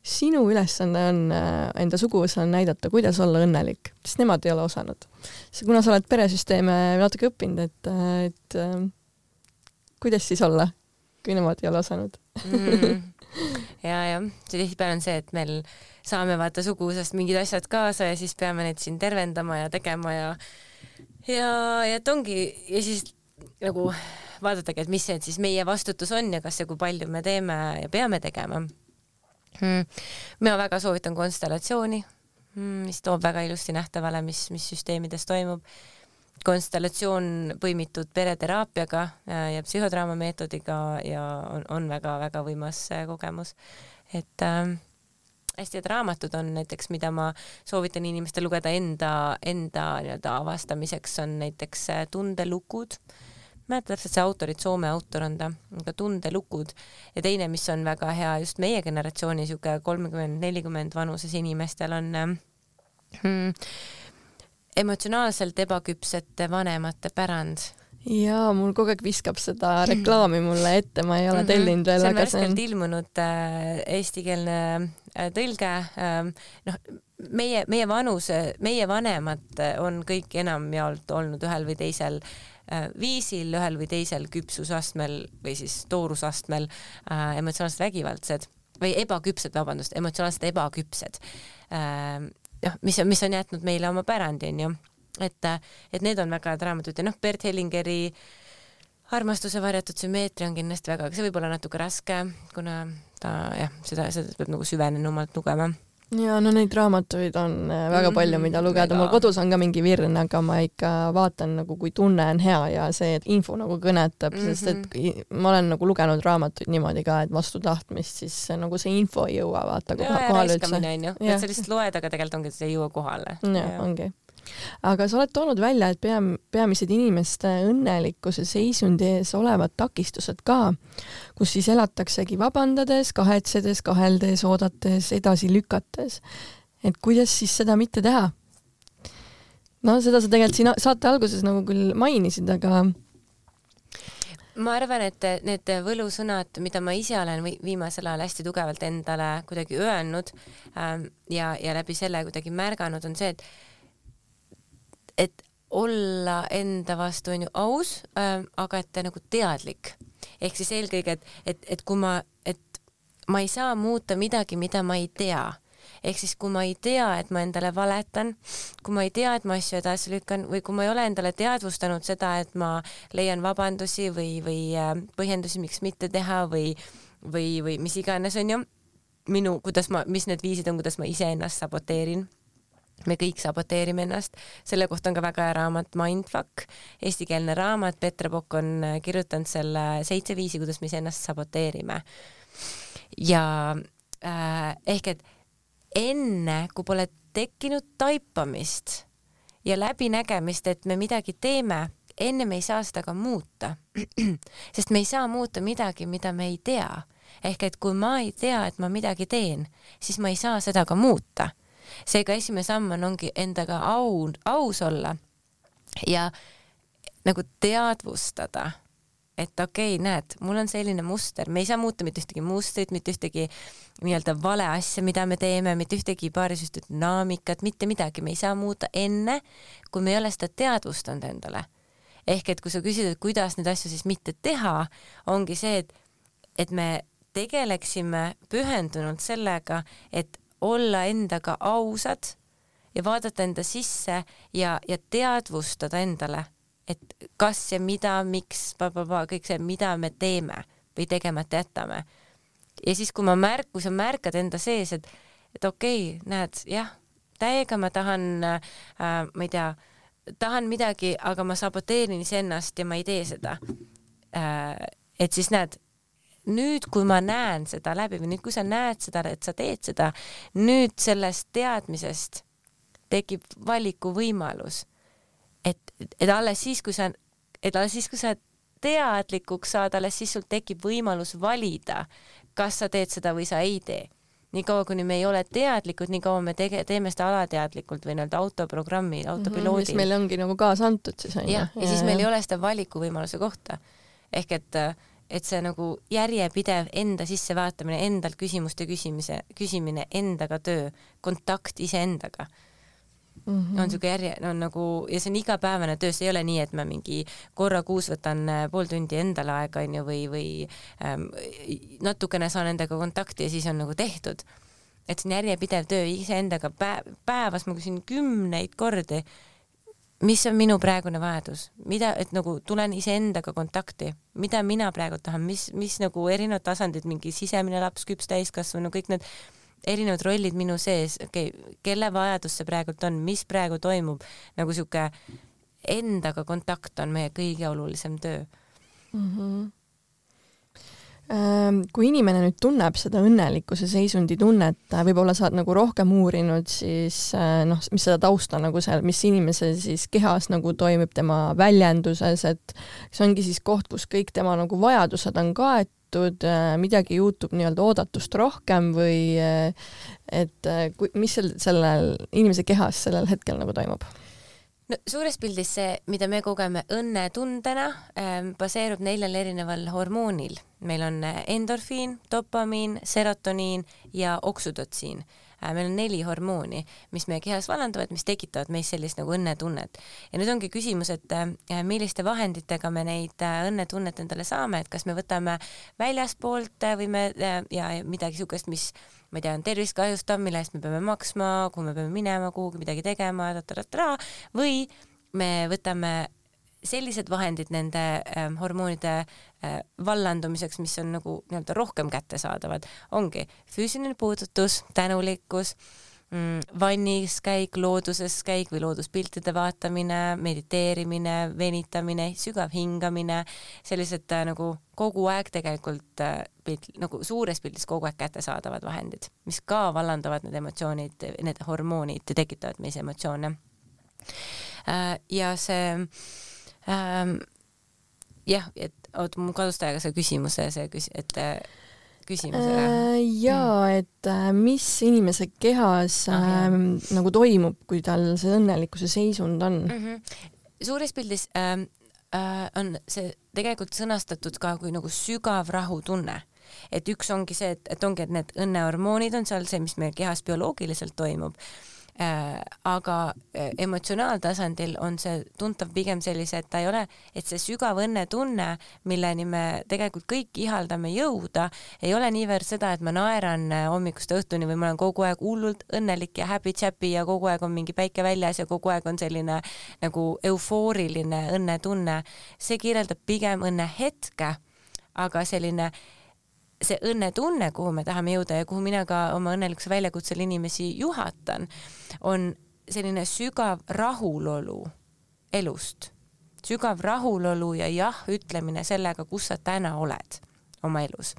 sinu ülesanne on enda suguvõsale näidata, kuidas olla õnnelik, sest nemad ei ole osanud. kuna sa oled peresüsteeme natuke õppinud, et, et kuidas siis olla, kui nemad ei ole osanud mm.? (laughs) ja, jah, see tihtipeale on see, et meil saame vaata suguvõsast mingid asjad kaasa ja siis peame neid siin tervendama ja tegema ja ja, ja et ongi ja siis nagu vaadatagi, et mis see siis meie vastutus on ja kas ja kui palju me teeme ja peame tegema. Hmm.. mina väga soovitan konstellatsiooni hmm,, mis toob väga ilusti nähtavale, mis, mis süsteemides toimub. Konstellatsioon põimitud pereteraapiaga äh, ja psühhodraama meetodiga ja on, on väga-väga võimas äh, kogemus. et äh, hästi head raamatud on näiteks, mida ma soovitan inimestel lugeda enda, enda nii-öelda avastamiseks, on näiteks äh, Tundelukud, ei mäleta täpselt see autorit, Soome autor on ta, aga Tundelukud ja teine, mis on väga hea just meie generatsiooni sihuke kolmkümmend, nelikümmend vanuses inimestel on hmm, emotsionaalselt ebaküpsete vanemate pärand jaa, mul kogu aeg viskab seda reklaami mulle ette, ma ei ole mhm. tellinud veel, aga see on värskelt ilmunud äh, eestikeelne äh, tõlge äh,. noh, meie, meie vanuse, meie vanemad on kõik enamjaolt olnud ühel või teisel äh, viisil, ühel või teisel küpsusastmel või siis toorusastmel äh, emotsionaalselt vägivaldsed või ebaküpsed, vabandust, emotsionaalselt ebaküpsed äh, noh, mis mis on jätnud meile oma pärandi, onju. et, et need on väga head raamatud ja noh, Bert Hellingeri armastuse varjatud sümmeetria on kindlasti väga, aga see võib olla natuke raske, kuna ta jah, seda, seda peab nagu süvenenumalt lugema ja no neid raamatuid on äh, väga palju, mhm, mida lugeda, mul kodus on ka mingi virn, aga ma ikka vaatan nagu, kui tunne on hea ja see info nagu kõnetab mm, -hmm. sest et ma olen nagu lugenud raamatuid niimoodi ka, et vastu tahtmist, siis nagu see info ei jõua vaata kohale üldse. et sa lihtsalt loed, aga tegelikult ongi, et see ei jõua kohale. jah, ongi aga sa oled toonud välja, et pea, peamised inimeste õnnelikkuse seisundi ees olevad takistused ka, kus siis elataksegi vabandades, kahetsedes, kaheldes, oodates, edasi lükates. et kuidas siis seda mitte teha? no seda sa tegelikult siin saate alguses nagu küll mainisid, aga ma arvan, et need võlusõnad, mida ma ise olen viimasel ajal hästi tugevalt endale kuidagi öelnud ähm, ja, ja läbi selle kuidagi märganud, on see, et et olla enda vastu on ju aus äh,, aga et nagu teadlik. ehk siis eelkõige, et, et, et kui ma, et ma ei saa muuta midagi, mida ma ei tea ehk siis kui ma ei tea, et ma endale valetan, kui ma ei tea, et ma asju edasi lükkan või kui ma ei ole endale teadvustanud seda, et ma leian vabandusi või, või äh, põhjendusi, miks mitte teha või, või, või mis iganes on ju minu, kuidas ma, mis need viisid on, kuidas ma iseennast saboteerin me kõik saboteerime ennast, selle kohta on ka väga hea raamat Mindfuck, eestikeelne raamat, Petre Pokk on äh, kirjutanud selle seitse viisi, kuidas me iseennast saboteerime. ja äh, ehk et enne, kui pole tekkinud taipamist ja läbinägemist, et me midagi teeme, enne me ei saa seda ka muuta. (clears throat) sest me ei saa muuta midagi, mida me ei tea. ehk et kui ma ei tea, et ma midagi teen, siis ma ei saa seda ka muuta seega esimene samm on, ongi endaga au, aus olla ja nagu teadvustada, et okei okay,, näed, mul on selline muster, me ei saa muuta mitte ühtegi mustrit, mitte ühtegi nii-öelda vale asja, mida me teeme, mitte ühtegi paarisüste dünaamikat, mitte midagi, me ei saa muuta enne, kui me ei ole seda teadvustanud endale. ehk et kui sa küsid, et kuidas neid asju siis mitte teha, ongi see, et, et me tegeleksime pühendunult sellega, et olla endaga ausad ja vaadata enda sisse ja, ja teadvustada endale, et kas ja mida, miks, kõik see, mida me teeme või tegemata jätame. ja siis, kui ma märk-, kui sa märkad enda sees, et, et okei okay,, näed, jah, täiega ma tahan äh,, ma ei tea, tahan midagi, aga ma saboteerin iseennast ja ma ei tee seda. et siis näed, nüüd, kui ma näen seda läbi või nüüd, kui sa näed seda, et sa teed seda, nüüd sellest teadmisest tekib valikuvõimalus. et, et alles siis, kui sa, et alles siis, kui sa teadlikuks saad, alles siis sul tekib võimalus valida, kas sa teed seda või sa ei tee niikaua, kuni me ei ole teadlikud, nii kaua me tege-, teeme seda alateadlikult või nii-öelda autoprogrammi, autopiloodil mm. -hmm, mis meile ongi nagu kaasa antud siis onju. jah, ja siis meil ei ole seda valikuvõimaluse kohta. ehk et, et see nagu järjepidev enda sissevaatamine, endalt küsimuste küsimise, küsimine, endaga töö, kontakt iseendaga mm -hmm. on siuke järje, on nagu ja see on igapäevane töö, see ei ole nii, et ma mingi korra kuus võtan äh, pool tundi endale aega onju või, või ähm, natukene saan endaga kontakti ja siis on nagu tehtud. et see on järjepidev töö iseendaga päev, päevas ma küsin kümneid kordi, mis on minu praegune vajadus, mida, et nagu tulen iseendaga kontakti, mida mina praegu tahan, mis, mis nagu erinevad tasandid, mingi sisemine laps, küps täiskasvanu kõik need erinevad rollid minu sees, okei okay,, kelle vajadus see praegult on, mis praegu toimub, nagu sihuke endaga kontakt on meie kõige olulisem töö. Mm. -hmm kui inimene nüüd tunneb seda õnnelikkuse seisundi tunnet, võib-olla sa oled nagu rohkem uurinud, siis äh, noh, mis seda tausta nagu seal, mis inimese siis kehas nagu toimub tema väljenduses, et see ongi siis koht, kus kõik tema nagu vajadused on kaetud, äh, midagi juhtub nii-öelda oodatust rohkem või äh, et äh, kui, mis seal sellel inimese kehas sellel hetkel nagu toimub? No suures pildis see, mida me kogeme õnnetundena ähm,, baseerub neljal erineval hormoonil. meil on endorfiin, dopamiin, serotoniin ja oksüdotsiin meil on neli hormooni, mis meie kehas vallanduvad, mis tekitavad meis sellist nagu õnnetunnet. ja nüüd ongi küsimus, et äh, milliste vahenditega me neid äh, õnnetunnet endale saame, et kas me võtame väljaspoolt või me ja midagi niisugust, mis ma ei tea, on tervist kahjustav, mille eest me peame maksma, kuhu me peame minema, kuhugi midagi tegema, või me võtame sellised vahendid nende äh, hormoonide äh, vallandumiseks, mis on nagu nii-öelda rohkem kättesaadavad, ongi füüsiline puudutus, tänulikkus mm,, vannis käik, looduses käik või looduspiltide vaatamine, mediteerimine, venitamine, sügav hingamine, sellised äh, nagu kogu aeg tegelikult äh, pilt, nagu suures pildis kogu aeg kättesaadavad vahendid, mis ka vallandavad need emotsioonid, need hormoonid tekitavad meis emotsioone äh,. ja see ähm,. jah, et oota, mul kadus täiega see küsimuse, see küs-, et äh, küsimus ära äh,. jaa, mm. et äh, mis inimese kehas ah, äh, nagu toimub, kui tal see õnnelikkuse seisund on mm? -hmm. suures pildis äh, äh, on see tegelikult sõnastatud ka kui nagu sügav rahutunne et üks ongi see, et, et ongi, et need õnnehormoonid on seal see, mis meie kehas bioloogiliselt toimub aga äh, emotsionaaltasandil on see tuntav pigem sellise, et ta ei ole, et see sügav õnnetunne, milleni me tegelikult kõik ihaldame jõuda, ei ole niivõrd seda, et ma naeran äh, hommikust õhtuni või ma olen kogu aeg hullult õnnelik ja happy-chappy ja kogu aeg on mingi päike väljas ja kogu aeg on selline nagu eufooriline õnnetunne. see kirjeldab pigem õnnehetke, aga selline äh, see õnnetunne, kuhu me tahame jõuda ja kuhu mina ka oma õnnelikkuse väljakutsel inimesi juhatan, on selline sügav rahulolu elust, sügav rahulolu ja jah ütlemine sellega, kus sa täna oled oma elus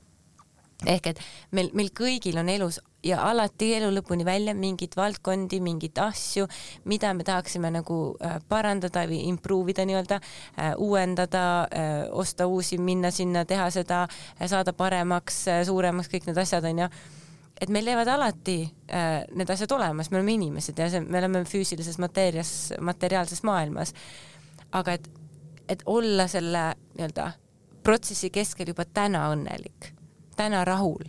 ehk et meil, meil kõigil on elus ja alati elu lõpuni välja mingeid valdkondi, mingeid asju, mida me tahaksime nagu äh, parandada või improve ida nii-öelda äh,, uuendada äh,, osta uusi, minna sinna, teha seda saada paremaks suuremaks, kõik need asjad onju et meil jäävad alati äh, need asjad olemas, me oleme inimesed ja see, me oleme füüsilises mateerias, materiaalses maailmas. aga et, et olla selle nii-öelda protsessi keskel juba täna õnnelik täna rahul,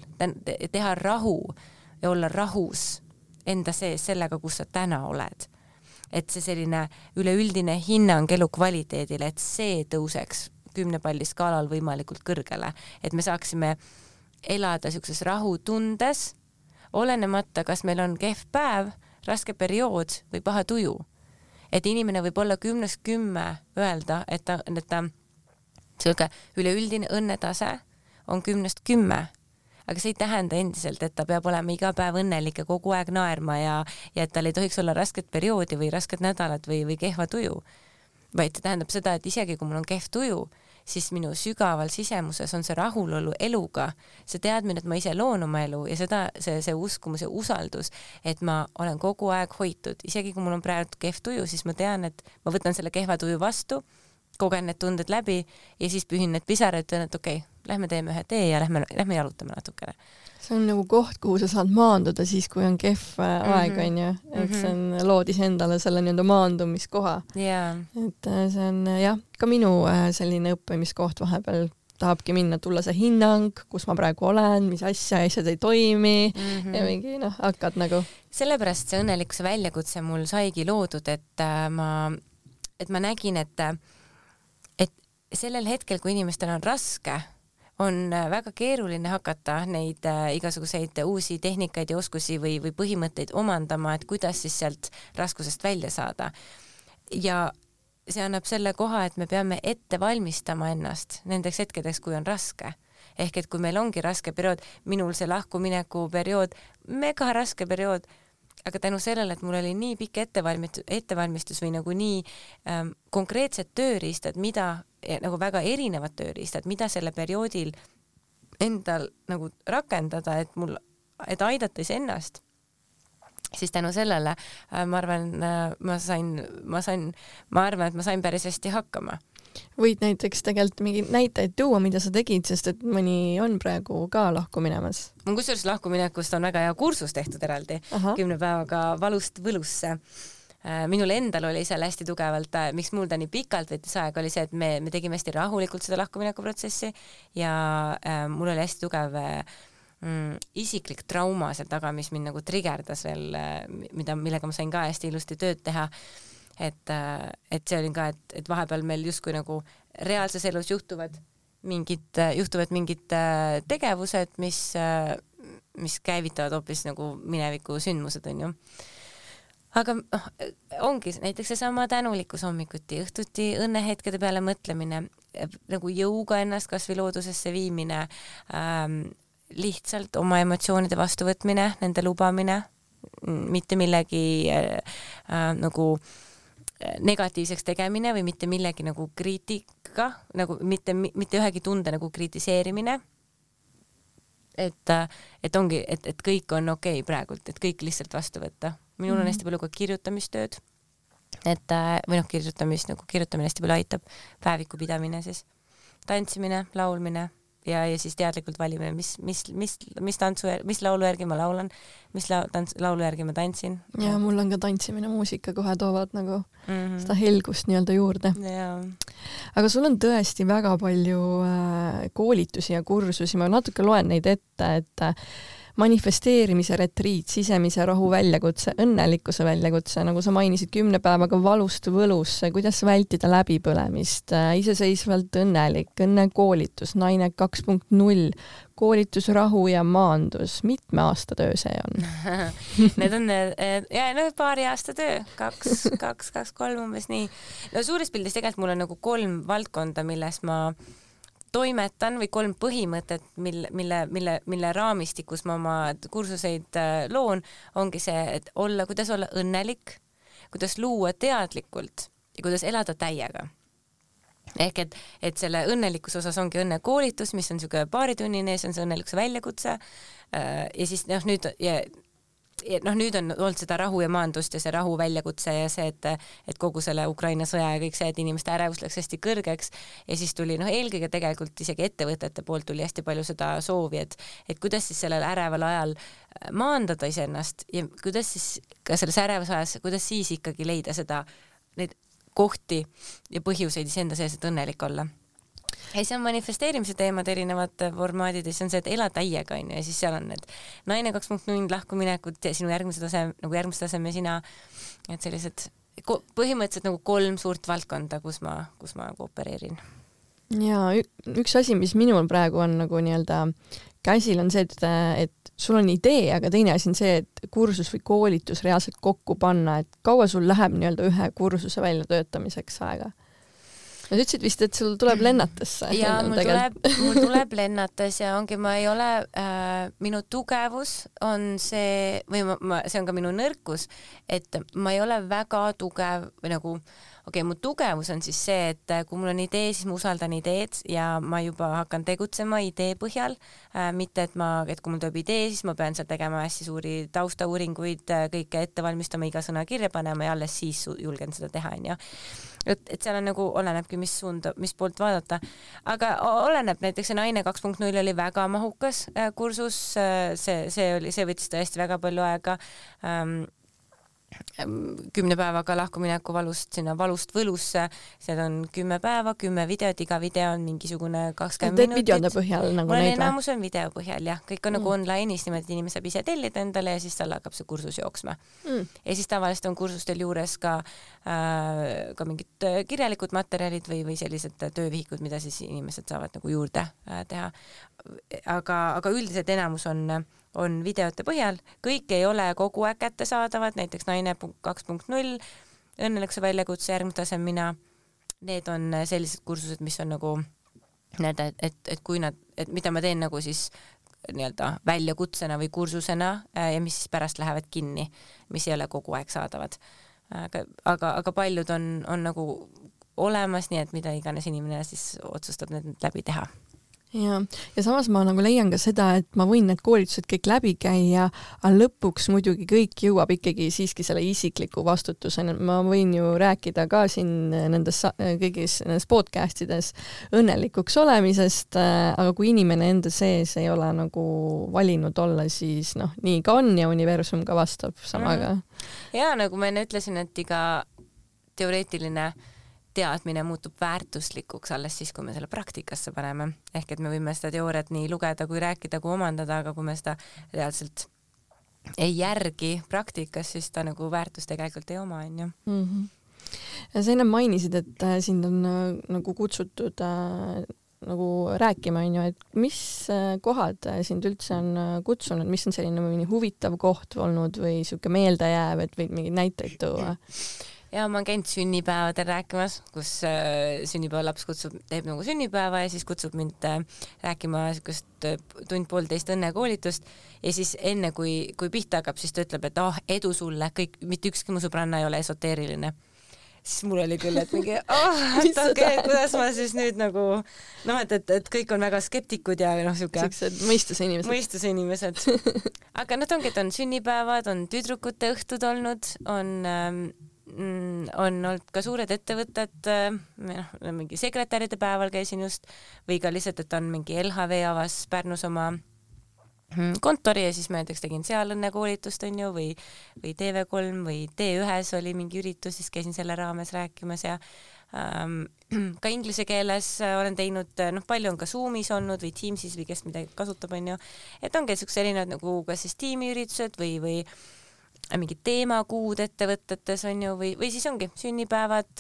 teha rahu ja olla rahus enda sees sellega, kus sa täna oled. et see selline üleüldine hinnang elukvaliteedile, et see tõuseks kümne palli skaalal võimalikult kõrgele, et me saaksime elada siukses rahutundes, olenemata, kas meil on kehv päev, raske periood või paha tuju. et inimene võib olla kümnest kümme öelda, et ta, et ta sihuke üleüldine õnnetase on kümnest kümme, aga see ei tähenda endiselt, et ta peab olema iga päev õnnelik ja kogu aeg naerma ja, ja et tal ei tohiks olla rasket perioodi või rasket nädalat või, või kehva tuju. vaid see tähendab seda, et isegi kui mul on kehv tuju, siis minu sügaval sisemuses on see rahulolu eluga, see teadmine, et ma ise loon oma elu ja seda, see, see uskumus ja usaldus, et ma olen kogu aeg hoitud, isegi kui mul on praegu kehv tuju, siis ma tean, et ma võtan selle kehva tuju vastu kogen need tunded läbi ja siis pühin need pisarad, ütlen, et okei okay,, lähme teeme ühe tee ja lähme, lähme jalutame natukene. see on nagu koht, kuhu sa saad maanduda siis, kui on kehv mm -hmm. aeg, onju. eks see on, lood iseendale selle nii-öelda maandumiskoha yeah.. et äh, see on jah, ka minu äh, selline õppimiskoht vahepeal tahabki minna, tulla see hinnang, kus ma praegu olen, mis asja, asjad ei toimi mm -hmm. ja mingi noh, hakkad nagu. sellepärast see õnnelikkuse väljakutse mul saigi loodud, et äh, ma, et ma nägin, et sellel hetkel, kui inimestel on raske, on äh, väga keeruline hakata neid äh, igasuguseid uusi tehnikaid ja oskusi või, või põhimõtteid omandama, et kuidas siis sealt raskusest välja saada. ja see annab selle koha, et me peame ette valmistama ennast nendeks hetkedeks, kui on raske ehk et kui meil ongi raske periood, minul see lahkumineku periood, mega raske periood, aga tänu sellele, et mul oli nii pikk ettevalmistus, ettevalmistus või nagu nii ähm, konkreetsed tööriistad, mida nagu väga erinevad tööriistad, mida selle perioodil endal nagu rakendada, et mul, et aidata iseennast, siis tänu sellele äh, ma arvan, äh, ma sain, ma sain, ma arvan, et ma sain päris hästi hakkama võid näiteks tegelikult mingeid näiteid tuua, mida sa tegid, sest et mõni on praegu ka lahku minemas? mul kusjuures lahkuminekust on väga hea kursus tehtud eraldi, kümne päevaga valust võlusse Äh, minul endal oli seal hästi tugevalt, äh, miks mul ta nii pikalt võttis aega, oli see, et me, me tegime hästi rahulikult seda lahkumineku protsessi ja äh, mul oli hästi tugev äh, mm, isiklik trauma seal taga, mis mind nagu trigerdas veel äh,, mida, millega ma sain ka hästi ilusti tööd teha. Et äh,, et see oli ka, et, et vahepeal meil justkui nagu reaalses elus juhtuvad mingid, juhtuvad mingid äh, tegevused, mis äh,, mis käivitavad hoopis nagu mineviku sündmused, onju aga noh, ongi näiteks seesama tänulikkus hommikuti, õhtuti õnnehetkede peale mõtlemine, nagu jõuga ennast kasvõi loodusesse viimine ähm,, lihtsalt oma emotsioonide vastuvõtmine, nende lubamine, mitte millegi äh, äh, nagu äh, negatiivseks tegemine või mitte millegi nagu kriitika, nagu mitte, mitte ühegi tunde nagu kritiseerimine. et, et ongi, et, et kõik on okei okay praegult, et kõik lihtsalt vastu võtta. Minul on mhm. hästi palju ka kirjutamistööd, et äh, või noh, kirjutamist nagu kirjutamine hästi palju aitab, päeviku pidamine siis, tantsimine, laulmine ja, ja siis teadlikult valime, mis, mis, mis, mis tantsu, mis laulu järgi ma laulan, mis la-, tants-, laulu järgi ma tantsin. ja mul on ka tantsimine, muusika kohe toovad nagu mm -hmm. seda helgust nii-öelda juurde. aga sul on tõesti väga palju äh, koolitusi ja kursusi, ma natuke loen neid ette, et äh, manifesteerimise retriit, sisemise rahu väljakutse, õnnelikkuse väljakutse, nagu sa mainisid, kümne päevaga valust võlusse, kuidas vältida läbipõlemist, äh, iseseisvalt õnnelik, õnnekoolitus, naine kaks punkt null, koolitus Rahu ja maandus, mitme aasta töö see on? (laughs) Need on äh, ja no paari aasta töö, kaks, kaks, kaks, kolm umbes nii. no suures pildis tegelikult mul on nagu kolm valdkonda, milles ma äh, toimetan või kolm põhimõtet, mille, mille, mille, mille raamistikus ma oma kursuseid äh, loon, ongi see, et olla, kuidas olla õnnelik, kuidas luua teadlikult ja kuidas elada täiega. Ehk et, et selle õnnelikkuse osas ongi õnnekoolitus, mis on niisugune paaritunnine, see on see õnnelikkuse väljakutse. Äh, ja siis noh, nüüd ja noh, nüüd on olnud seda rahu ja maandust ja see rahu väljakutse ja see, et, et kogu selle Ukraina sõja ja kõik see, et inimeste ärevus läks hästi kõrgeks. Ja siis tuli noh, eelkõige tegelikult isegi ettevõtete poolt tuli hästi palju seda soovi, et, et kuidas siis sellel äreval ajal äh, maandada iseennast ja kuidas siis ka selles ärevas ajas, kuidas siis ikkagi leida seda, neid kohti ja põhjuseid iseenda sees, et õnnelik olla ei, see on manifesteerimise teemad, erinevad formaadid ja siis on see, et ela täiega onju ja siis seal on need naine kaks punkt null lahkuminekut ja sinu järgmise taseme, nagu järgmise taseme sina. et sellised põhimõtteliselt nagu kolm suurt valdkonda, kus ma, kus ma nagu opereerin. ja üks asi, mis minul praegu on nagu nii-öelda käsil, on see, et, et sul on idee, aga teine asi on see, et kursus või koolitus reaalselt kokku panna, et kaua sul läheb nii-öelda ühe kursuse väljatöötamiseks aega? Sa ütlesid vist, et sul tuleb lennatesse. ja mul tuleb, mul tuleb lennates ja ongi, ma ei ole äh,, minu tugevus on see või ma, ma, see on ka minu nõrkus, et ma ei ole väga tugev või nagu okei okay,, mu tugevus on siis see, et äh, kui mul on idee, siis ma usaldan ideed ja ma juba hakkan tegutsema idee põhjal äh,, mitte et ma, et kui mul tuleb idee, siis ma pean seal tegema hästi suuri taustauuringuid, äh, kõike ette valmistama, iga sõna kirja panema ja alles siis julgen seda teha, onju et, et seal on nagu, olenebki, mis suunda, mis poolt vaadata, aga oleneb, näiteks see Naine kaks punkt null oli väga mahukas äh, kursus, see, see oli, see võttis tõesti väga palju aega ähm, kümne päevaga lahkumineku valust sinna valust võlusse, seal on kümme päeva, kümme videot, iga video on mingisugune kakskümmend minutit. videode põhjal nagu neid või? enamus on video põhjal jah, kõik on nagu mm. nagu online'is niimoodi, et inimene saab ise tellida endale ja siis tal hakkab see kursus jooksma mm.. ja siis tavaliselt on kursustel juures ka äh, ka mingid äh, kirjalikud materjalid või, või sellised töövihikud, mida siis inimesed saavad nagu juurde äh, teha. aga, aga üldiselt enamus on äh, on videote põhjal, kõik ei ole kogu aeg kättesaadavad, näiteks Naine kaks punkt null, Õnnelik see väljakutse, järgmine tase mina. Need on sellised kursused, mis on nagu nii-öelda, et, et, kui nad, et mida ma teen nagu siis nii-öelda väljakutsena või kursusena äh, ja mis siis pärast lähevad kinni, mis ei ole kogu aeg saadavad. aga, aga, aga paljud on, on nagu olemas, nii et mida iganes inimene siis otsustab need läbi teha ja, ja samas ma nagu leian ka seda, et ma võin need koolitused kõik läbi käia, aga lõpuks muidugi kõik jõuab ikkagi siiski selle isikliku vastutuseni, ma võin ju rääkida ka siin nendes kõigis nendes podcast ides õnnelikuks olemisest, aga kui inimene enda sees ei ole nagu valinud olla, siis noh, nii ka on ja universum ka vastab samaga. Mm. ja nagu ma enne ütlesin, et iga teoreetiline teadmine muutub väärtuslikuks alles siis, kui me selle praktikasse paneme. ehk et me võime seda teooriat nii lugeda kui rääkida kui omandada, aga kui me seda reaalselt ei järgi praktikas, siis ta nagu väärtust tegelikult ei oma, onju. Mhm. sa enne mainisid, et äh, sind on äh, nagu kutsutud äh, nagu rääkima, onju, et mis äh, kohad sind üldse on kutsunud, mis on selline mõni huvitav koht olnud või sihuke meeldejääv, et võid mingeid näiteid tuua? (laughs) ja ma olen käinud sünnipäevadel rääkimas, kus äh, sünnipäevalaps kutsub, teeb nagu sünnipäeva ja siis kutsub mind äh, rääkima siukest äh, tund-poolteist õnnekoolitust. Ja siis enne kui, kui pihta hakkab, siis ta ütleb, et ah oh, edu sulle, kõik, mitte ükski mu sõbranna ei ole esoteeriline. Siis mul oli küll, et mingi oh, (laughs) et okei okay,, kuidas ma siis nüüd nagu noh, et, et, et kõik on väga skeptikud ja noh, siuke siuksed mõistuse inimesed. mõistuse inimesed. (laughs) Aga noh, ongi, et on sünnipäevad, on tüdrukute õhtud olnud, on ähm, on olnud ka suured ettevõtted, äh, noh, mingi sekretäride päeval käisin just või ka lihtsalt, et on mingi LHV avas Pärnus oma mm, kontori ja siis ma näiteks tegin seal õnnekoolitust onju või, või TV3 või T1-s oli mingi üritus, siis käisin selle raames rääkimas ja ähm, (clears throat) ka inglise keeles äh, olen teinud, äh, noh, palju on ka Zoomis olnud või Teamsis või kes midagi kasutab, onju, et ongi siuksed erinevad nagu kas siis tiimiüritused või, või mingid teemakuud ettevõtetes on ju, või, või siis ongi sünnipäevad,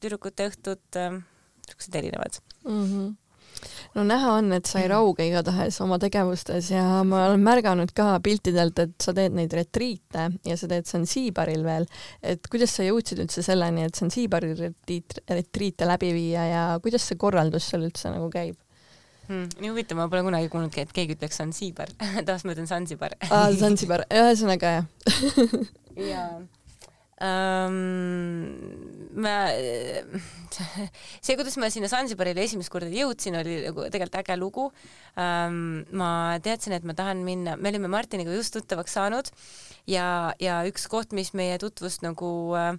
tüdrukute õhtud, niisugused erinevad mm. -hmm no näha on, et sa ei rauge igatahes oma tegevustes ja ma olen märganud ka piltidelt, et sa teed neid retriite ja sa teed Zanzibaril veel, et kuidas sa jõudsid üldse selleni, et Zanzibaril retriit, retriite läbi viia ja kuidas see korraldus seal üldse nagu käib? Hmm,. nii huvitav, ma pole kunagi kuulnudki, et keegi ütleks Zanzibar (laughs) tavaliselt ma ütlen Zanzibar aa, Zanzibar, ühesõnaga jah (laughs) jaa um,. ma, (laughs) see, kuidas ma sinna Zanzibarile esimest korda jõudsin, oli nagu tegelikult äge lugu um,. ma teadsin, et ma tahan minna, me olime Martiniga just tuttavaks saanud ja, ja üks koht, mis meie tutvust nagu uh,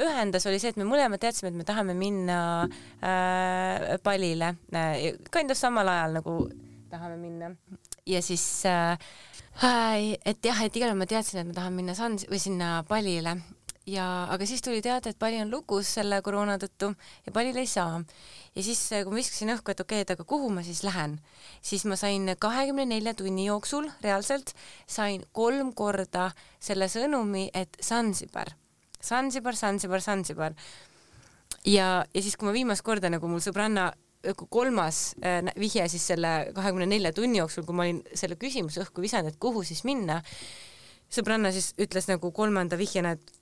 ühendas, oli see, et me mõlemad teadsime, et me tahame minna äh, Palile. Äh,, kind of samal ajal nagu tahame minna. Ja siis äh, et jah, et igal juhul ma teadsin, et ma tahan minna Sans- või sinna Palile. Ja, aga siis tuli teade, et Pali on lukus selle koroona tõttu ja Palile ei saa. ja siis, kui ma viskasin õhku, et okei okay,, et aga kuhu ma siis lähen, siis ma sain kahekümne nelja tunni jooksul reaalselt sain kolm korda selle sõnumi, et Zanzibar Zanzibar, Zanzibar, Zanzibar. ja, ja siis, kui ma viimast korda nagu mul sõbranna kolmas vihje siis selle kahekümne nelja tunni jooksul, kui ma olin selle küsimuse õhku visanud, et kuhu siis minna, sõbranna siis ütles nagu kolmanda vihjena, et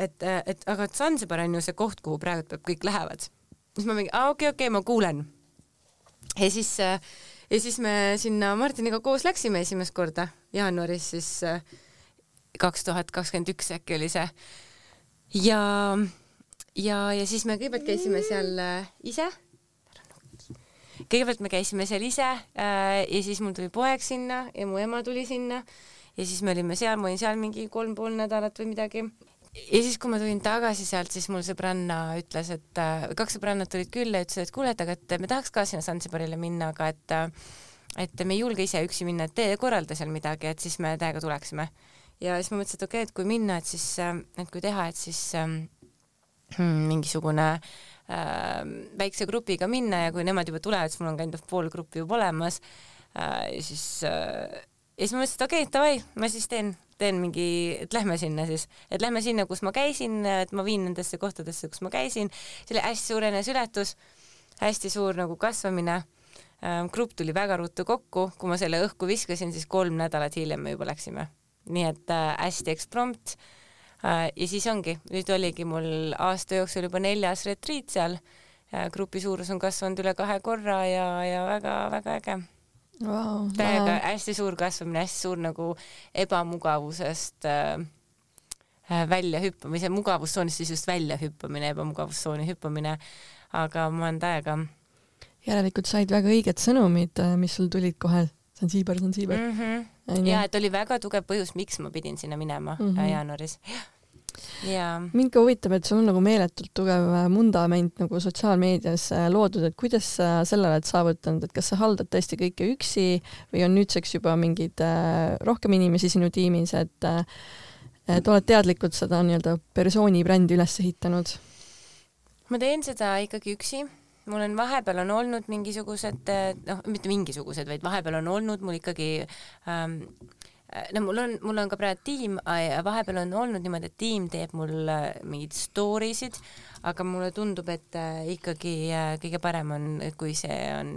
et, et aga Zanzibar on ju see koht, kuhu praegu kõik lähevad. siis ma mingi, aa okei okay,, okei okay,, ma kuulen. ja siis ja siis me sinna Martiniga koos läksime esimest korda jaanuaris siis kaks tuhat kakskümmend üks äkki oli see. Ja, ja, ja siis me kõigepealt käisime seal äh, ise. kõigepealt me käisime seal ise äh, ja siis mul tuli poeg sinna ja mu ema tuli sinna ja siis me olime seal, ma olin seal mingi kolm pool nädalat või midagi ja siis, kui ma tulin tagasi sealt, siis mul sõbranna ütles, et äh, kaks sõbrannat tulid külla ja ütlesid, et kuule, et aga et me tahaks ka sinna Sansibarile minna, aga et et me ei julge ise üksi minna, et teie korralda seal midagi, et siis me täiega tuleksime. Ja siis ma mõtlesin, et okei okay,, et kui minna, et siis, äh, et kui teha, et siis ähm, hmm, mingisugune äh, väikse grupiga minna ja kui nemad juba tulevad, siis mul on kind of pool gruppi juba olemas äh,. siis äh, ja siis ma mõtlesin, et okei okay,, davai, ma siis teen, teen mingi, et lähme sinna siis, et lähme sinna, kus ma käisin, et ma viin nendesse kohtadesse, kus ma käisin. see oli hästi suur eneseületus, hästi suur nagu kasvamine ähm,. grupp tuli väga ruttu kokku, kui ma selle õhku viskasin, siis kolm nädalat hiljem me juba läksime. Nii et äh, hästi eksprompt äh,. ja siis ongi, nüüd oligi mul aasta jooksul juba neljas retriit seal äh,. grupi suurus on kasvanud üle kahe korra ja, ja väga-väga äge wow,. täiega hästi suur kasvamine, hästi suur nagu ebamugavusest äh, äh väljahüppamise, mugavustsoonist siis just väljahüppamine, ebamugavustsooni hüppamine. aga ma olen täiega. järelikult said väga õiged sõnumid, äh, mis sul tulid kohe. Zanzibar, Zanzibar mm. -hmm. ja et oli väga tugev põhjus, miks ma pidin sinna minema mm -hmm. jaanuaris jaa. mind ka huvitab, et sul on nagu meeletult tugev äh, vundament nagu sotsiaalmeedias äh, loodud, et kuidas sa selle oled saavutanud, et kas sa haldad tõesti kõike üksi või on nüüdseks juba mingeid äh, rohkem inimesi sinu tiimis, et et oled teadlikult seda nii-öelda persooni brändi üles ehitanud? ma teen seda ikkagi üksi mul on vahepeal on olnud mingisugused noh, mitte mingisugused, vaid vahepeal on olnud mul ikkagi ähm, no mul on, mul on ka praegu tiim, vahepeal on olnud niimoodi, et tiim teeb mul äh, mingeid story sid, aga mulle tundub, et äh, ikkagi äh, kõige parem on, kui see on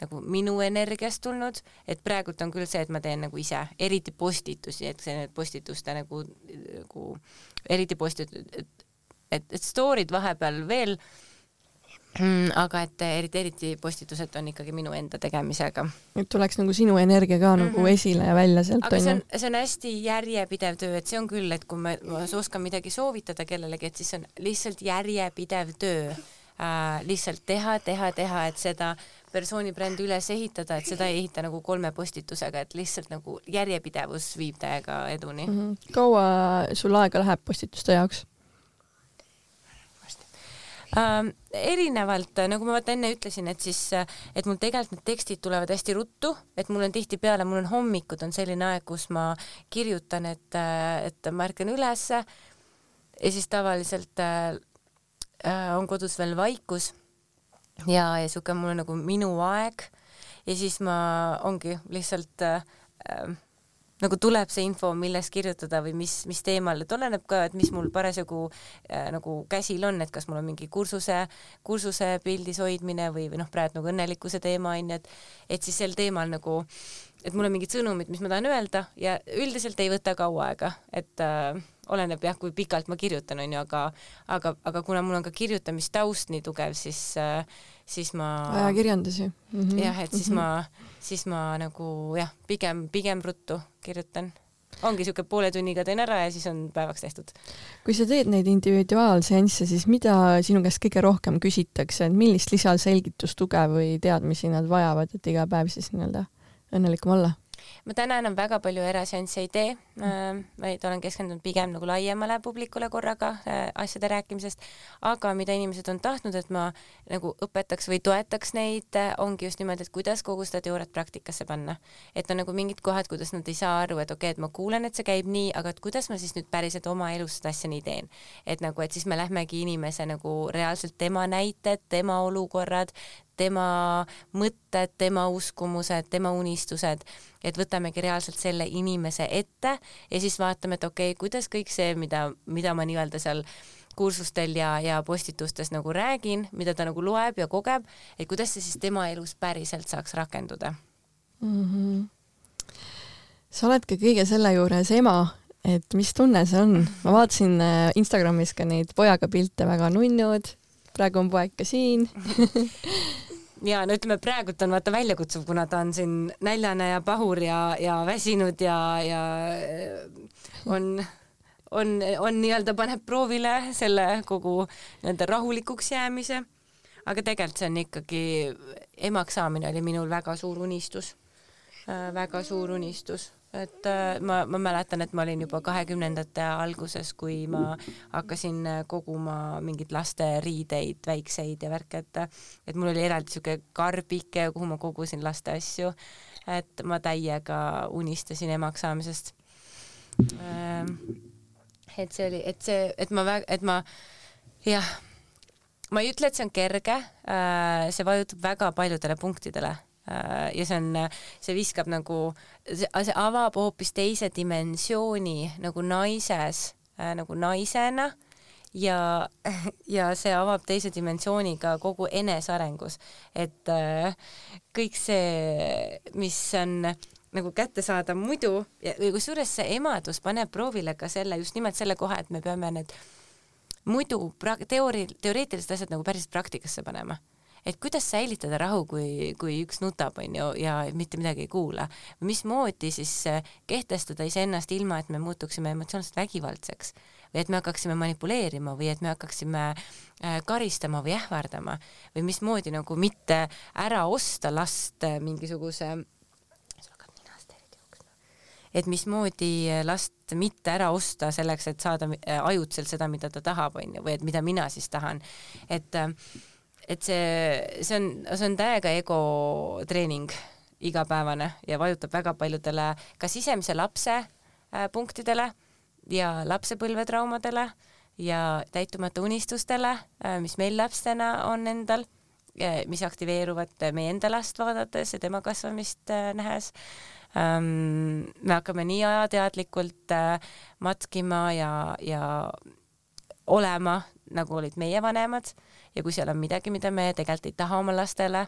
nagu minu energiast tulnud, et praegult on küll see, et ma teen nagu ise, eriti postitusi, et see postituste nagu, nagu eriti postitud, et, et, story'd vahepeal veel äh, aga et eriti, eriti postitused on ikkagi minu enda tegemisega. et tuleks nagu sinu energia ka nagu mm -hmm. esile ja välja sealt aga see on, see on hästi järjepidev töö, et see on küll, et kui ma, ma oskan midagi soovitada kellelegi, et siis on lihtsalt järjepidev töö äh,. lihtsalt teha, teha, teha, et seda persooni brändi üles ehitada, et seda ei ehita nagu kolme postitusega, et lihtsalt nagu järjepidevus viib täiega eduni mm. -hmm. kaua sul aega läheb postituste jaoks? Äh,? erinevalt, nagu ma vaata enne ütlesin, et siis, et mul tegelikult need tekstid tulevad hästi ruttu, et mul on tihtipeale, mul on hommikud on selline aeg, kus ma kirjutan, et, et ma ärkan ülesse ja siis tavaliselt äh, on kodus veel vaikus ja, ja siuke mul on nagu minu aeg ja siis ma ongi lihtsalt äh, nagu tuleb see info, millest kirjutada või mis, mis teemal, et oleneb ka, et mis mul parasjagu äh, nagu käsil on, et kas mul on mingi kursuse, kursuse pildis hoidmine või, või noh, praegu nagu õnnelikkuse teema on ju, et et siis sel teemal nagu, et mul on mingid sõnumid, mis ma tahan öelda ja üldiselt ei võta kaua aega, et äh, oleneb jah, kui pikalt ma kirjutan, onju, aga aga, aga kuna mul on ka kirjutamistaust nii tugev, siis äh, siis ma ajakirjandusi mm. -hmm. jah, et siis mm -hmm. ma, siis ma nagu jah, pigem, pigem ruttu kirjutan ongi siuke poole tunniga teen ära ja siis on päevaks tehtud. kui sa teed neid individuaalseansse, siis mida sinu käest kõige rohkem küsitakse, et millist lisaselgitust, tuge või teadmisi nad vajavad, et iga päev siis nii-öelda õnnelikum olla? Ma täna enam väga palju eraseansse ei tee äh,, vaid olen keskendunud pigem nagu laiemale publikule korraga äh, asjade rääkimisest, aga mida inimesed on tahtnud, et ma nagu õpetaks või toetaks neid äh,, ongi just nimelt, et kuidas kogu seda teooriat praktikasse panna. et on nagu mingid kohad, kuidas nad ei saa aru, et okei okay,, et ma kuulen, et see käib nii, aga et kuidas ma siis nüüd päriselt oma elus seda asja nii teen. et nagu, et siis me lähmegi inimese nagu reaalselt tema näited, tema olukorrad, tema mõtted, tema uskumused, tema unistused, et võtamegi reaalselt selle inimese ette ja siis vaatame, et okei okay,, kuidas kõik see, mida, mida ma nii-öelda seal kursustel ja, ja postitustes nagu räägin, mida ta nagu loeb ja kogeb, et kuidas see siis tema elus päriselt saaks rakenduda mm. -hmm. sa oled ka kõige selle juures ema, et mis tunne see on? ma vaatasin äh, Instagramis ka neid pojaga pilte, väga nunnud praegu on poeg ka siin (laughs) ja no ütleme, praegult on vaata väljakutsuv, kuna ta on siin näljane ja pahur ja, ja väsinud ja, ja on, on, on nii-öelda paneb proovile selle kogu nii-öelda rahulikuks jäämise. aga tegelikult see on ikkagi, emaks saamine oli minul väga suur unistus äh,, väga suur unistus et äh, ma, ma mäletan, et ma olin juba kahekümnendate alguses, kui ma hakkasin äh, koguma mingeid lasteriideid, väikseid ja värke, et et mul oli eraldi siuke karbike, kuhu ma kogusin laste asju. et ma täiega unistasin emaks saamisest. Ähm, et see oli, et see, et ma et ma jah, ma ei ütle, et see on kerge, äh, see vajutab väga paljudele punktidele ja see on, see viskab nagu, see avab hoopis teise dimensiooni nagu naises, äh, nagu naisena ja, ja see avab teise dimensiooni ka kogu enesearengus, et äh, kõik see, mis on nagu kättesaadav muidu ja kusjuures see emadus paneb proovile ka selle, just nimelt selle koha, et me peame need muidu pra-, teoori-, teoreetilised asjad nagu päris praktikasse panema et kuidas säilitada rahu, kui, kui üks nutab, on ju, ja mitte midagi ei kuula. mismoodi siis äh, kehtestada iseennast ilma, et me muutuksime emotsionaalselt vägivaldseks või et me hakkaksime manipuleerima või et me hakkaksime äh, karistama või ähvardama või mismoodi nagu mitte ära osta last äh, mingisuguse et mismoodi last mitte ära osta selleks, et saada ajutiselt seda, mida ta tahab, on ju, või et mida mina siis tahan. et äh, et see, see on, see on täiega ego treening igapäevane ja vajutab väga paljudele ka sisemise lapse äh, punktidele ja lapsepõlvetraumadele ja täitumata unistustele äh,, mis meil lapsena on endal, mis aktiveeruvad meie enda last vaadates ja tema kasvamist äh, nähes ähm,. me hakkame nii ajateadlikult äh, matkima ja, ja olema, nagu olid meie vanemad ja kui seal on midagi, mida me tegelikult ei taha oma lastele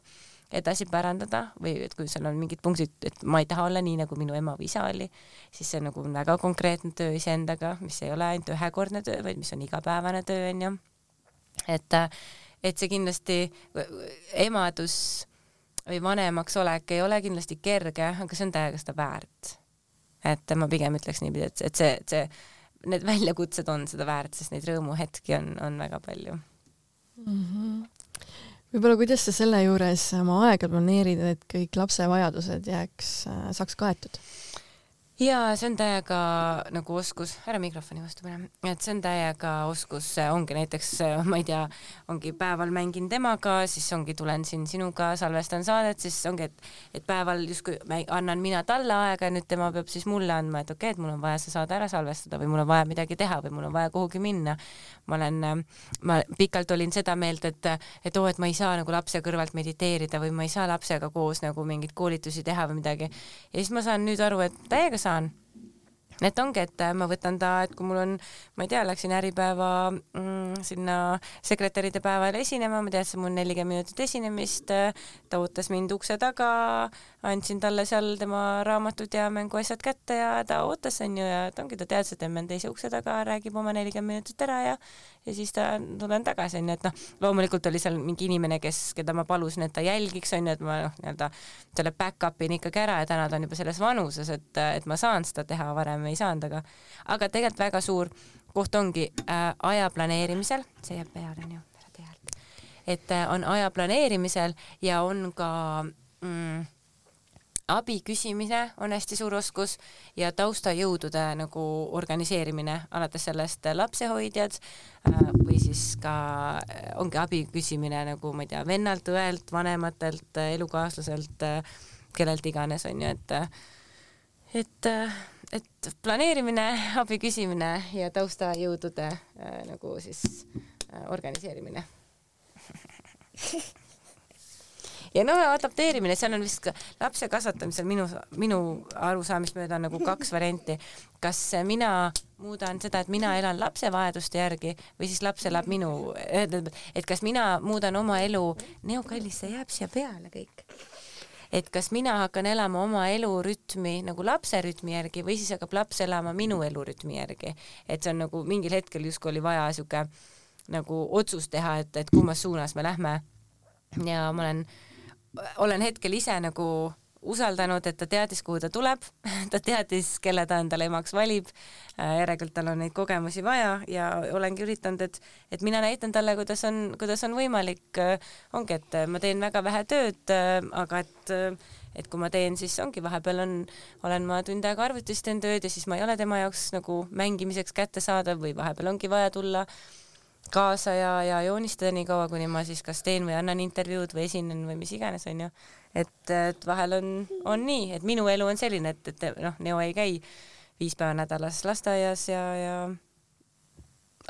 edasi pärandada või et kui seal on mingid punktid, et ma ei taha olla nii, nagu minu ema või isa oli, siis see on nagu väga konkreetne töö iseendaga, mis ei ole ainult ühekordne töö, vaid mis on igapäevane töö, onju. et, et see kindlasti, emadus või vanemaks olek ei ole kindlasti kerge, aga see on täiega seda väärt. et ma pigem ütleks niipidi, et, et see, see, need väljakutsed on seda väärt, sest neid rõõmuhetki on, on väga palju mm. -hmm. võib-olla, kuidas sa selle juures oma aega planeerid, et kõik lapse vajadused jääks, äh, saaks kaetud? Ja see on täiega nagu oskus, ära mikrofoni vastu pane, et see on täiega oskus, ongi näiteks, ma ei tea, ongi päeval mängin temaga, siis ongi, tulen siin sinuga, salvestan saadet, siis ongi, et, et päeval justkui annan mina talle aega ja nüüd tema peab siis mulle andma, et okei okay,, et mul on vaja see saade ära salvestada või mul on vaja midagi teha või mul on vaja kuhugi minna. ma olen, ma pikalt olin seda meelt, et, et oo, et ma ei saa nagu lapse kõrvalt mediteerida või ma ei saa lapsega koos nagu mingeid koolitusi teha või midagi. ja siis ma saan nüüd aru, et täiega saan saan. Et ongi, et ma võtan ta, et kui mul on, ma ei tea, läksin Äripäeva mm, sinna sekretäride päevale esinema, ma teadsin, mul nelikümmend minutit esinemist, ta ootas mind ukse taga, andsin talle seal tema raamatud ja mänguasjad kätte ja ta ootas, onju, ja et ongi, ta teadis, et emme on teise ukse taga, räägib oma nelikümmend minutit ära ja ja siis ta, tulen tagasi, onju, et noh, loomulikult oli seal mingi inimene, kes, keda ma palusin, et ta jälgiks, onju, et ma noh, nii-öelda selle back-up'in ikkagi ära ja täna ta on juba selles vanuses, et, et ma saan seda teha, varem ei saanud, aga aga tegelikult väga suur koht ongi äh, aja planeerimisel, see jääb peale, onju, ära tee häält, et äh, on aja planeerimisel ja on ka mm, abi küsimine on hästi suur oskus ja taustajõudude nagu organiseerimine, alates sellest lapsehoidjad äh, või siis ka äh, ongi abi küsimine nagu ma ei tea, vennalt, õelt, vanematelt, elukaaslaselt, äh, kellelt iganes onju, et et, et planeerimine, abi küsimine ja taustajõudude nagu siis organiseerimine (laughs) ja no adapteerimine, seal on vist lapse kasvatamisel minu, minu arusaamist mööda on nagu kaks (laughs) varianti. kas mina muudan seda, et mina elan lapse vajaduste järgi või siis laps elab minu, et kas mina muudan oma elu, Neo kallis, see jääb siia peale kõik et kas mina hakkan elama oma elurütmi nagu lapse rütmi järgi või siis hakkab laps elama minu elurütmi järgi, et see on nagu mingil hetkel justkui oli vaja siuke nagu otsust teha, et, et kummas suunas me lähme. ja ma olen, olen hetkel ise nagu usaldanud, et ta teadis, kuhu ta tuleb (laughs) ta teadis, kelle ta endale emaks valib. järelikult tal on neid kogemusi vaja ja olengi üritanud, et, et mina näitan talle, kuidas on, kuidas on võimalik. ongi, et ma teen väga vähe tööd, aga et, et kui ma teen, siis ongi, vahepeal on, olen ma tund aega arvutis teen tööd ja siis ma ei ole tema jaoks nagu mängimiseks kättesaadav või vahepeal ongi vaja tulla kaasa ja, ja joonistada nii kaua, kuni ma siis kas teen või annan intervjuud või esinen või mis iganes, onju et, et vahel on, on nii, et minu elu on selline, et, et noh, Neo ei käi viis päeva nädalas lasteaias ja, ja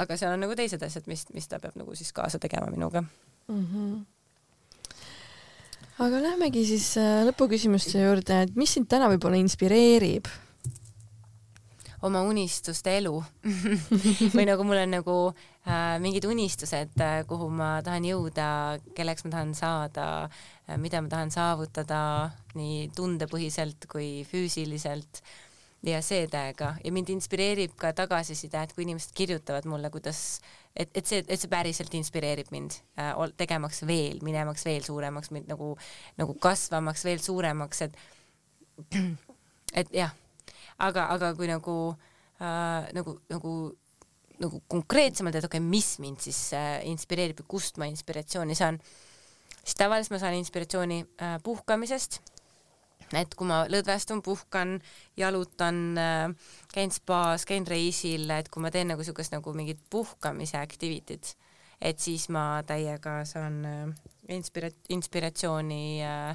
aga seal on nagu teised asjad, mis, mis ta peab nagu siis kaasa tegema minuga. Mm. -hmm aga lähmegi siis äh, lõpuküsimuste juurde, et mis sind täna võib-olla inspireerib? Oma unistuste elu. (laughs) Või nagu mul on nagu mingid unistused äh,, kuhu ma tahan jõuda, kelleks ma tahan saada äh,, mida ma tahan saavutada nii tundepõhiselt kui füüsiliselt ja see täiega ja mind inspireerib ka tagasiside, et kui inimesed kirjutavad mulle, kuidas, et, et see, et see päriselt inspireerib mind äh, tegemaks veel, minemaks veel suuremaks, mind nagu, nagu kasvamaks veel suuremaks, et (clears throat) et jah. Aga, aga kui nagu äh, nagu, nagu nagu konkreetsemalt, et okei okay,, mis mind siis äh, inspireerib ja kust ma inspiratsiooni saan, siis tavaliselt ma saan inspiratsiooni äh, puhkamisest, et kui ma lõdvestun, puhkan, jalutan äh,, käin spaas, käin reisil, et kui ma teen nagu niisugust nagu mingit puhkamise activity't, et siis ma täiega saan inspira-, inspiratsiooni äh,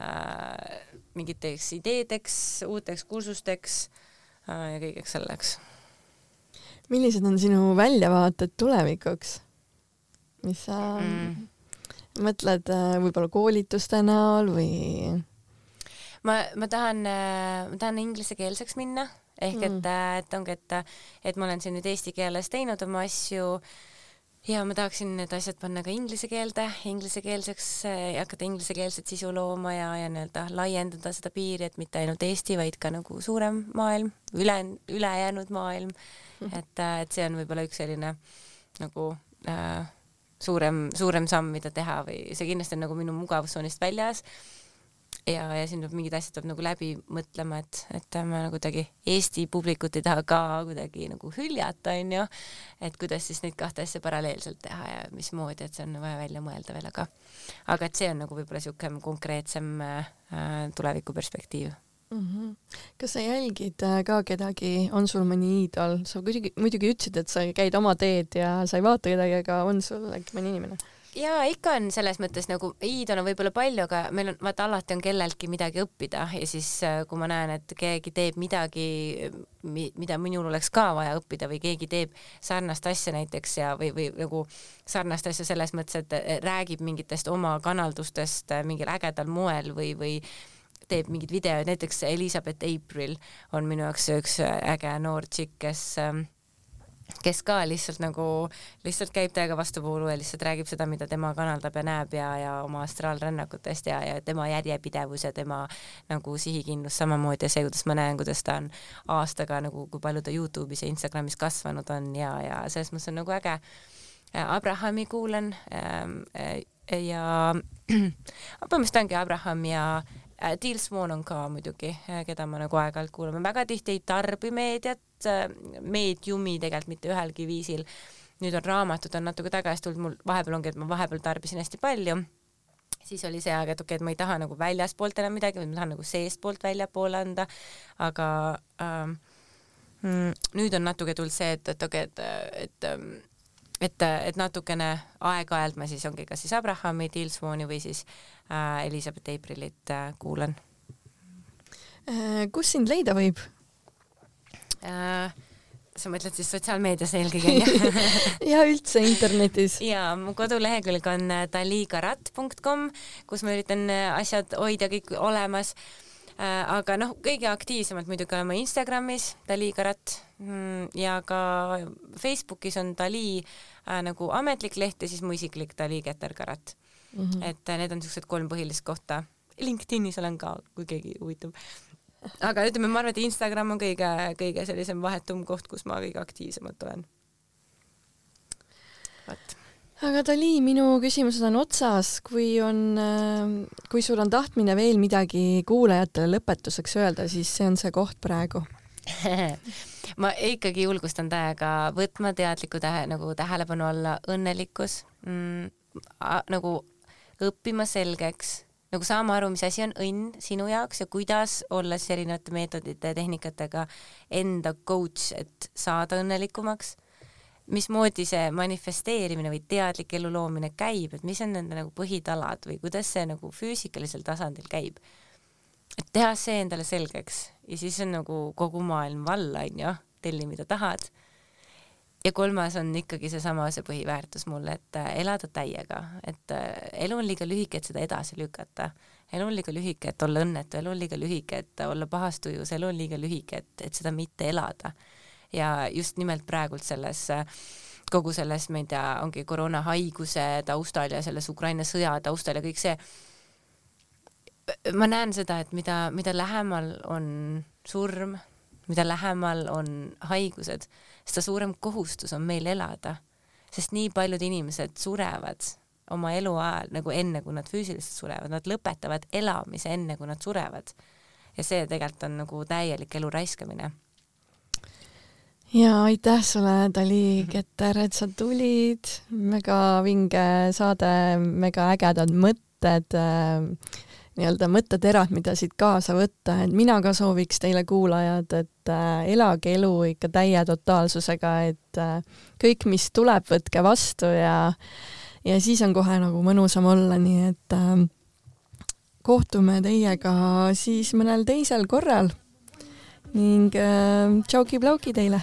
äh, mingiteks ideedeks, uuteks kursusteks äh, ja kõigeks selleks. Millised on sinu väljavaated tulevikuks? mis sa mm. mõtled äh, võib-olla koolituste näol või? ma, ma tahan, äh, ma tahan inglisekeelseks minna ehk mm. et, äh, et ongi, et, et ma olen siin nüüd eesti keeles teinud oma asju ja ma tahaksin need asjad panna ka inglise keelde, inglisekeelseks äh,, hakata inglisekeelset sisu looma ja, ja nii-öelda laiendada seda piiri, et mitte ainult Eesti, vaid ka nagu suurem maailm, üle, ülejäänud maailm. (laughs) et, äh, et see on võib-olla üks selline nagu äh, suurem, suurem samm, mida teha või see kindlasti on nagu minu mugavustsoonist väljas ja, ja siin peab mingid asjad peab nagu läbi mõtlema, et, et ma nagu kuidagi Eesti publikut ei taha ka kuidagi nagu hüljata, onju. et kuidas siis neid kahte asja paralleelselt teha ja mismoodi, et see on vaja välja mõelda veel, aga, aga et see on nagu võib-olla siuke konkreetsem äh, tulevikuperspektiiv mm. -hmm. kas sa jälgid äh, ka kedagi, on sul mõni iidol, sa muidugi, muidugi ütlesid, et sa käid oma teed ja sa ei vaata kedagi, aga on sul äkki mõni inimene? jaa, ikka on selles mõttes nagu iidol on võib-olla palju, aga meil on, vaata alati on kelleltki midagi õppida ja siis äh, kui ma näen, et keegi teeb midagi, mida minul oleks ka vaja õppida või keegi teeb sarnast asja näiteks ja, või, või nagu sarnast asja selles mõttes, et räägib mingitest oma kanaldustest äh, mingil ägedal moel või, või teeb mingeid videoid, näiteks Elizabeth April on minu jaoks üks äge noor tšikk, kes äh, kes ka lihtsalt nagu, lihtsalt käib täiega vastuvoolu ja lihtsalt räägib seda, mida tema kanaldab ja näeb ja, ja oma astraalrännakutest ja, ja tema järjepidevus ja tema nagu sihikindlus samamoodi ja see, kuidas ma näen, kuidas ta on aastaga nagu, kui palju ta Youtube'is ja Instagramis kasvanud on ja, ja selles mõttes on nagu äge. Abrahami kuulan ähm, ja (clears throat) põhimõtteliselt ongi Abraham ja Äh, Deal Swan on ka muidugi, äh, keda ma nagu aeg-ajalt kuulan, ma väga tihti ei tarbi meediat, äh, meediumi tegelikult mitte ühelgi viisil. nüüd on raamatud on natuke tagasi tulnud, mul vahepeal ongi, et ma vahepeal tarbisin hästi palju. Siis oli see aeg, et okei okay,, et ma ei taha nagu väljaspoolt enam midagi, vaid ma tahan nagu seestpoolt väljapoole anda, aga ähm, mm, nüüd on natuke tulnud see, et, et okei okay,, et, et ähm, et, et natukene aeg-ajalt ma siis ongi kas siis Abrahami, Dilsmoni või siis äh, Elizabeth Aprilit äh, kuulan äh,. kus sind leida võib äh,? sa mõtled siis sotsiaalmeedias eelkõige onju (laughs) ja üldse internetis. ja mu kodulehekülg on äh, dalikarat.com, kus ma üritan äh, asjad hoida kõik olemas Äh, aga noh, kõige aktiivsemalt muidugi olen ma Instagramis, Dali Karat mm, ja ka Facebookis on Dali äh, nagu ametlik leht ja siis mu isiklik Dali Keter Karat mm. -hmm. et äh, need on niisugused kolm põhilist kohta. LinkedInis olen ka, kui keegi huvitab. (laughs) aga ütleme, ma arvan, et Instagram on kõige, kõige sellisem vahetum koht, kus ma kõige aktiivsemalt olen vot aga Dali, minu küsimused on otsas, kui on, kui sul on tahtmine veel midagi kuulajatele lõpetuseks öelda, siis see on see koht praegu (laughs) ma ikkagi julgustan täiega võtma teadliku tähe, nagu tähelepanu alla õnnelikkus mm,, nagu õppima selgeks, nagu saama aru, mis asi on õnn sinu jaoks ja kuidas olla siis erinevate meetodite ja tehnikatega enda coach, et saada õnnelikumaks. Mismoodi see manifesteerimine või teadlik elu loomine käib, et mis on nende nagu põhitalad või kuidas see nagu füüsikalisel tasandil käib. et teha see endale selgeks ja siis on nagu kogu maailm valla, onju, telli mida tahad ja kolmas on ikkagi seesama see põhiväärtus mul, et äh, elada täiega, et äh, elu on liiga lühike, et seda edasi lükata. elu on liiga lühike, et olla õnnetu, elu on liiga lühike, et olla pahas tujus, elu on liiga lühike, et, et seda mitte elada. Ja just nimelt praegult selles kogu selles, ma ei tea, ongi koroonahaiguse taustal ja selles Ukraina sõja taustal ja kõik see, ma näen seda, et mida, mida lähemal on surm, mida lähemal on haigused, seda suurem kohustus on meil elada, sest nii paljud inimesed surevad oma eluajal nagu enne, kui nad füüsiliselt surevad, nad lõpetavad elamise enne, kui nad surevad. ja see tegelikult on nagu täielik elu raiskamine. Ja aitäh sulle, Dali Keter, et sa tulid, mega vinge saade, mega ägedad mõtted äh, nii-öelda mõtteterad, mida siit kaasa võtta, et mina ka sooviks teile kuulajad, et äh, elage elu ikka täie totaalsusega, et äh, kõik, mis tuleb, võtke vastu ja ja siis on kohe nagu mõnusam olla, nii et äh, kohtume teiega siis mõnel teisel korral. Ning äh, tšauki-plauki teile!